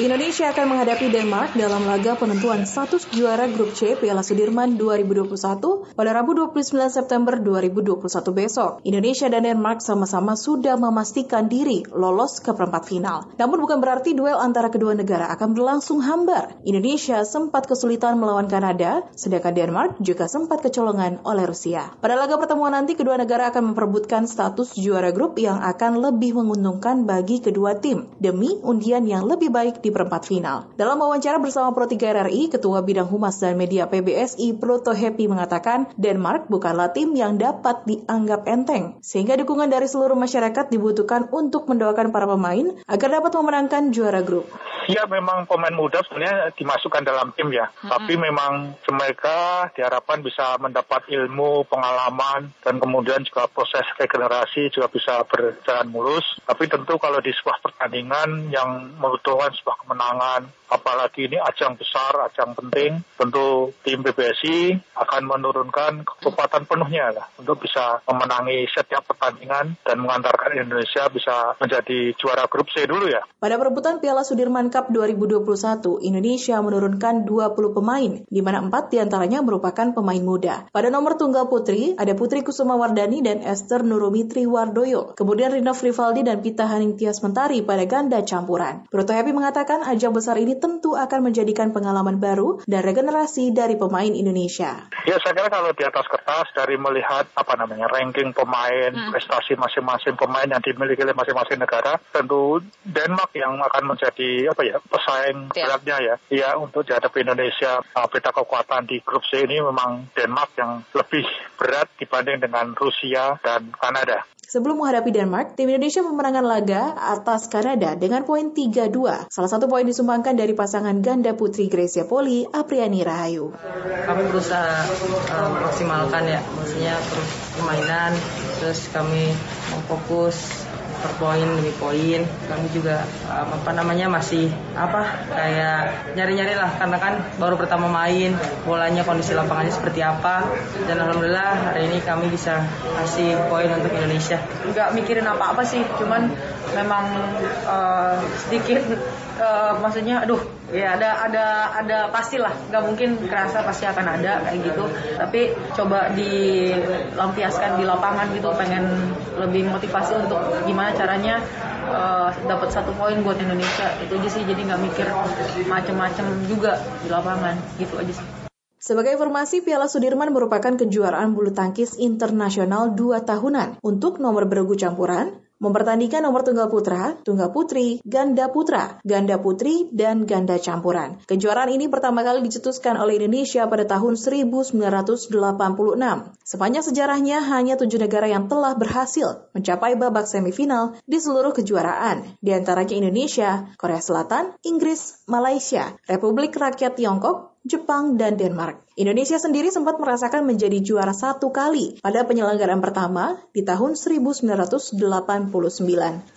Indonesia akan menghadapi Denmark dalam laga penentuan status juara Grup C Piala Sudirman 2021 pada Rabu 29 September 2021 besok. Indonesia dan Denmark sama-sama sudah memastikan diri lolos ke perempat final. Namun bukan berarti duel antara kedua negara akan berlangsung hambar. Indonesia sempat kesulitan melawan Kanada, sedangkan Denmark juga sempat kecolongan oleh Rusia. Pada laga pertemuan nanti kedua negara akan memperebutkan status juara grup yang akan lebih menguntungkan bagi kedua tim demi undian yang lebih baik di perempat final. Dalam wawancara bersama Pro 3 RRI, Ketua Bidang Humas dan Media PBSI Proto Happy mengatakan Denmark bukanlah tim yang dapat dianggap enteng, sehingga dukungan dari seluruh masyarakat dibutuhkan untuk mendoakan para pemain agar dapat memenangkan juara grup. Ya memang pemain muda sebenarnya dimasukkan dalam tim ya, hmm. tapi memang mereka diharapkan bisa mendapat ilmu, pengalaman, dan kemudian juga proses regenerasi juga bisa berjalan mulus. Tapi tentu kalau di sebuah pertandingan yang membutuhkan sebuah kemenangan, apalagi ini ajang besar, ajang penting, tentu tim PBSI akan menurunkan kekuatan penuhnya lah untuk bisa memenangi setiap pertandingan dan mengantarkan Indonesia bisa menjadi juara grup C dulu ya. Pada perebutan Piala Sudirman Cup 2021, Indonesia menurunkan 20 pemain, di mana 4 di antaranya merupakan pemain muda. Pada nomor tunggal putri, ada Putri Kusuma Wardani dan Esther Nurumitri Wardoyo. Kemudian Rina Frivaldi dan Pita Haning Tias Mentari pada ganda campuran. Proto Happy mengatakan ajang besar ini tentu akan menjadikan pengalaman baru dan regenerasi dari pemain Indonesia. Ya saya kira kalau di atas kertas dari melihat apa namanya ranking pemain, hmm. prestasi masing-masing pemain yang dimiliki oleh masing-masing negara, tentu Denmark yang akan menjadi apa ya pesaing ya. beratnya ya. Ya untuk dihadapi Indonesia uh, peta kekuatan di grup C ini memang Denmark yang lebih berat dibanding dengan Rusia dan Kanada. Sebelum menghadapi Denmark, tim Indonesia memenangkan laga atas Kanada dengan poin 3-2. Salah satu poin disumbangkan dari pasangan ganda putri Gracia Poli, Apriani Rahayu. Kami berusaha uh, maksimalkan ya, maksudnya terus permainan, terus kami fokus per poin demi poin. Kami juga um, apa namanya masih apa kayak nyari-nyari lah. Karena kan baru pertama main bolanya kondisi lapangannya seperti apa. Dan alhamdulillah hari ini kami bisa kasih poin untuk Indonesia. Nggak mikirin apa-apa sih cuman memang uh, sedikit uh, maksudnya aduh ya ada ada ada pastilah nggak mungkin kerasa pasti akan ada kayak gitu. Tapi coba dilampiaskan di lapangan gitu pengen lebih motivasi untuk gimana caranya uh, dapat satu poin buat Indonesia. Itu aja sih jadi nggak mikir macem-macem juga di lapangan gitu aja sih. Sebagai informasi, Piala Sudirman merupakan kejuaraan bulu tangkis internasional dua tahunan. Untuk nomor beregu campuran, mempertandingkan nomor tunggal putra, tunggal putri, ganda putra, ganda putri, dan ganda campuran. Kejuaraan ini pertama kali dicetuskan oleh Indonesia pada tahun 1986. Sepanjang sejarahnya, hanya tujuh negara yang telah berhasil mencapai babak semifinal di seluruh kejuaraan, di antaranya Indonesia, Korea Selatan, Inggris, Malaysia, Republik Rakyat Tiongkok, Jepang, dan Denmark. Indonesia sendiri sempat merasakan menjadi juara satu kali pada penyelenggaraan pertama di tahun 1989.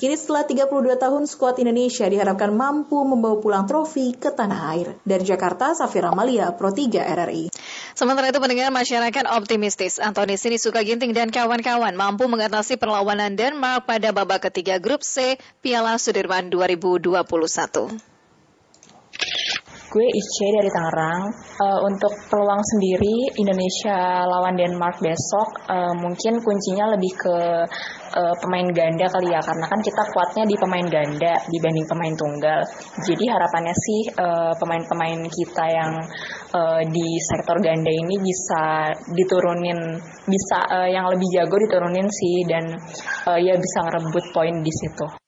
Kini setelah 32 tahun, skuad Indonesia diharapkan mampu membawa pulang trofi ke tanah air. Dari Jakarta, Safira Malia, Pro 3 RRI. Sementara itu pendengar masyarakat optimistis Antoni Sinisuka Ginting dan kawan-kawan mampu mengatasi perlawanan Denmark pada babak ketiga grup C Piala Sudirman 2021 gue Ice dari Tangerang. Uh, untuk peluang sendiri Indonesia lawan Denmark besok uh, mungkin kuncinya lebih ke uh, pemain ganda kali ya karena kan kita kuatnya di pemain ganda dibanding pemain tunggal. Jadi harapannya sih pemain-pemain uh, kita yang uh, di sektor ganda ini bisa diturunin bisa uh, yang lebih jago diturunin sih dan uh, ya bisa ngerebut poin di situ.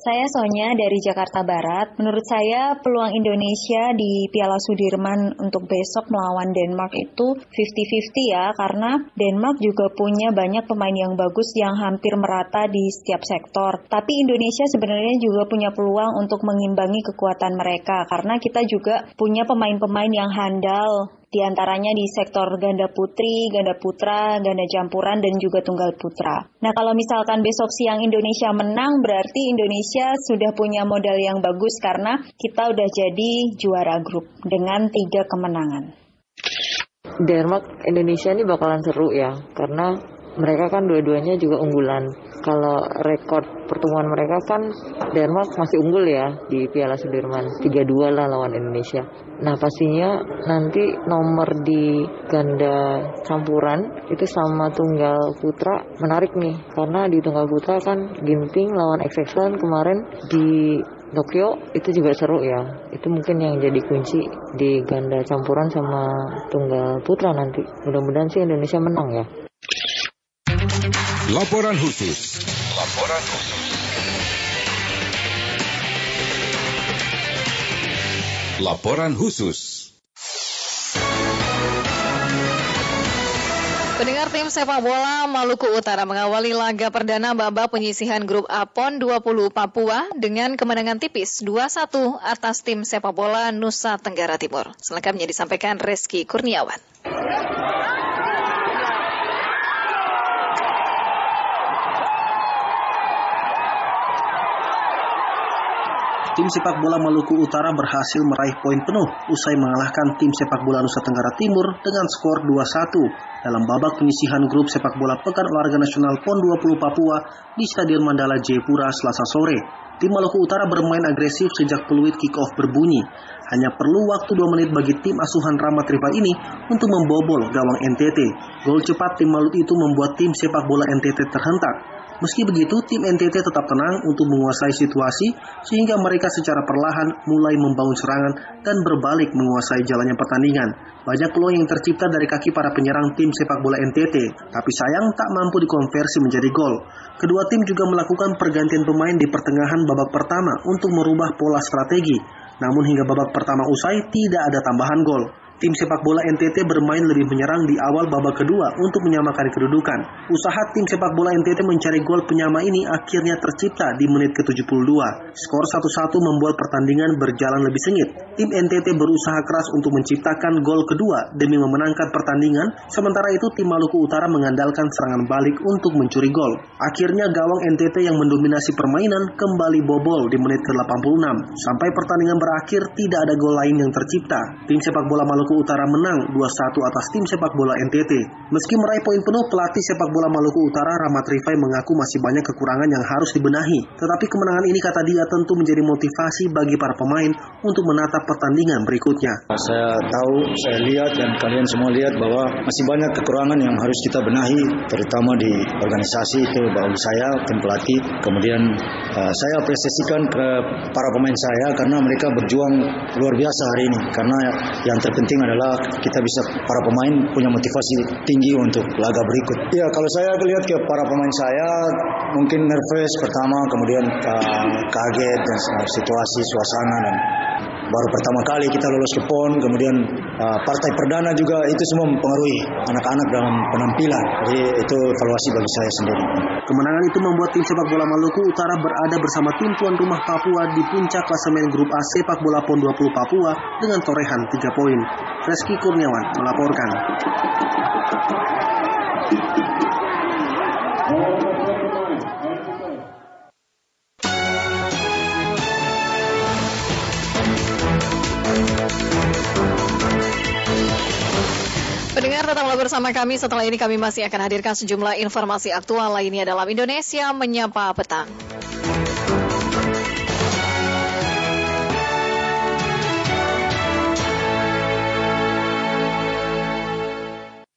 Saya Sonya dari Jakarta Barat. Menurut saya peluang Indonesia di Piala Sudirman untuk besok melawan Denmark itu 50-50 ya karena Denmark juga punya banyak pemain yang bagus yang hampir merata di setiap sektor. Tapi Indonesia sebenarnya juga punya peluang untuk mengimbangi kekuatan mereka karena kita juga punya pemain-pemain yang handal di antaranya di sektor ganda putri, ganda putra, ganda campuran, dan juga tunggal putra. Nah kalau misalkan besok siang Indonesia menang, berarti Indonesia sudah punya modal yang bagus karena kita udah jadi juara grup dengan tiga kemenangan. Denmark Indonesia ini bakalan seru ya, karena mereka kan dua-duanya juga unggulan kalau rekor pertemuan mereka kan Denmark masih unggul ya di Piala Sudirman 3-2 lah lawan Indonesia nah pastinya nanti nomor di ganda campuran itu sama tunggal putra menarik nih karena di tunggal putra kan Ginting lawan XX kemarin di Tokyo itu juga seru ya. Itu mungkin yang jadi kunci di ganda campuran sama tunggal putra nanti. Mudah-mudahan sih Indonesia menang ya. Laporan khusus. Laporan khusus. Laporan khusus. Pendengar tim sepak bola Maluku Utara mengawali laga perdana babak penyisihan grup A PON 20 Papua dengan kemenangan tipis 2-1 atas tim sepak bola Nusa Tenggara Timur. Selengkapnya disampaikan Reski Kurniawan. Tim sepak bola Maluku Utara berhasil meraih poin penuh usai mengalahkan tim sepak bola Nusa Tenggara Timur dengan skor 2-1 dalam babak penyisihan grup sepak bola Pekan Olahraga Nasional PON 20 Papua di Stadion Mandala Jayapura Selasa sore. Tim Maluku Utara bermain agresif sejak peluit kick-off berbunyi. Hanya perlu waktu 2 menit bagi tim asuhan Rama Tripa ini untuk membobol gawang NTT. Gol cepat tim Maluku itu membuat tim sepak bola NTT terhentak. Meski begitu, tim NTT tetap tenang untuk menguasai situasi sehingga mereka secara perlahan mulai membangun serangan dan berbalik menguasai jalannya pertandingan. Banyak peluang yang tercipta dari kaki para penyerang tim sepak bola NTT, tapi sayang tak mampu dikonversi menjadi gol. Kedua tim juga melakukan pergantian pemain di pertengahan babak pertama untuk merubah pola strategi. Namun hingga babak pertama usai tidak ada tambahan gol. Tim sepak bola NTT bermain lebih menyerang di awal babak kedua untuk menyamakan kedudukan. Usaha tim sepak bola NTT mencari gol penyama ini akhirnya tercipta di menit ke-72. Skor 1-1 membuat pertandingan berjalan lebih sengit. Tim NTT berusaha keras untuk menciptakan gol kedua demi memenangkan pertandingan, sementara itu tim Maluku Utara mengandalkan serangan balik untuk mencuri gol. Akhirnya gawang NTT yang mendominasi permainan kembali bobol di menit ke-86. Sampai pertandingan berakhir tidak ada gol lain yang tercipta. Tim sepak bola Maluku Maluku Utara menang 2-1 atas tim sepak bola NTT. Meski meraih poin penuh, pelatih sepak bola Maluku Utara Rahmat Rifai mengaku masih banyak kekurangan yang harus dibenahi. Tetapi kemenangan ini kata dia tentu menjadi motivasi bagi para pemain untuk menatap pertandingan berikutnya. Saya tahu, saya lihat dan kalian semua lihat bahwa masih banyak kekurangan yang harus kita benahi, terutama di organisasi itu bagi saya tim pelatih. Kemudian uh, saya apresiasikan ke para pemain saya karena mereka berjuang luar biasa hari ini. Karena yang terpenting adalah kita bisa para pemain punya motivasi tinggi untuk laga berikut. Ya kalau saya lihat ke para pemain saya mungkin nervous pertama, kemudian uh, kaget dan situasi suasana dan baru pertama kali kita lolos ke PON, kemudian uh, partai perdana juga itu semua mempengaruhi anak-anak dalam penampilan. Jadi itu evaluasi bagi saya sendiri. Kemenangan itu membuat tim sepak bola Maluku Utara berada bersama tim tuan rumah Papua di puncak klasemen grup A sepak bola PON 20 Papua dengan torehan 3 poin. Reski Kurniawan melaporkan. Pendengar tetaplah bersama kami. Setelah ini kami masih akan hadirkan sejumlah informasi aktual lainnya dalam Indonesia Menyapa Petang.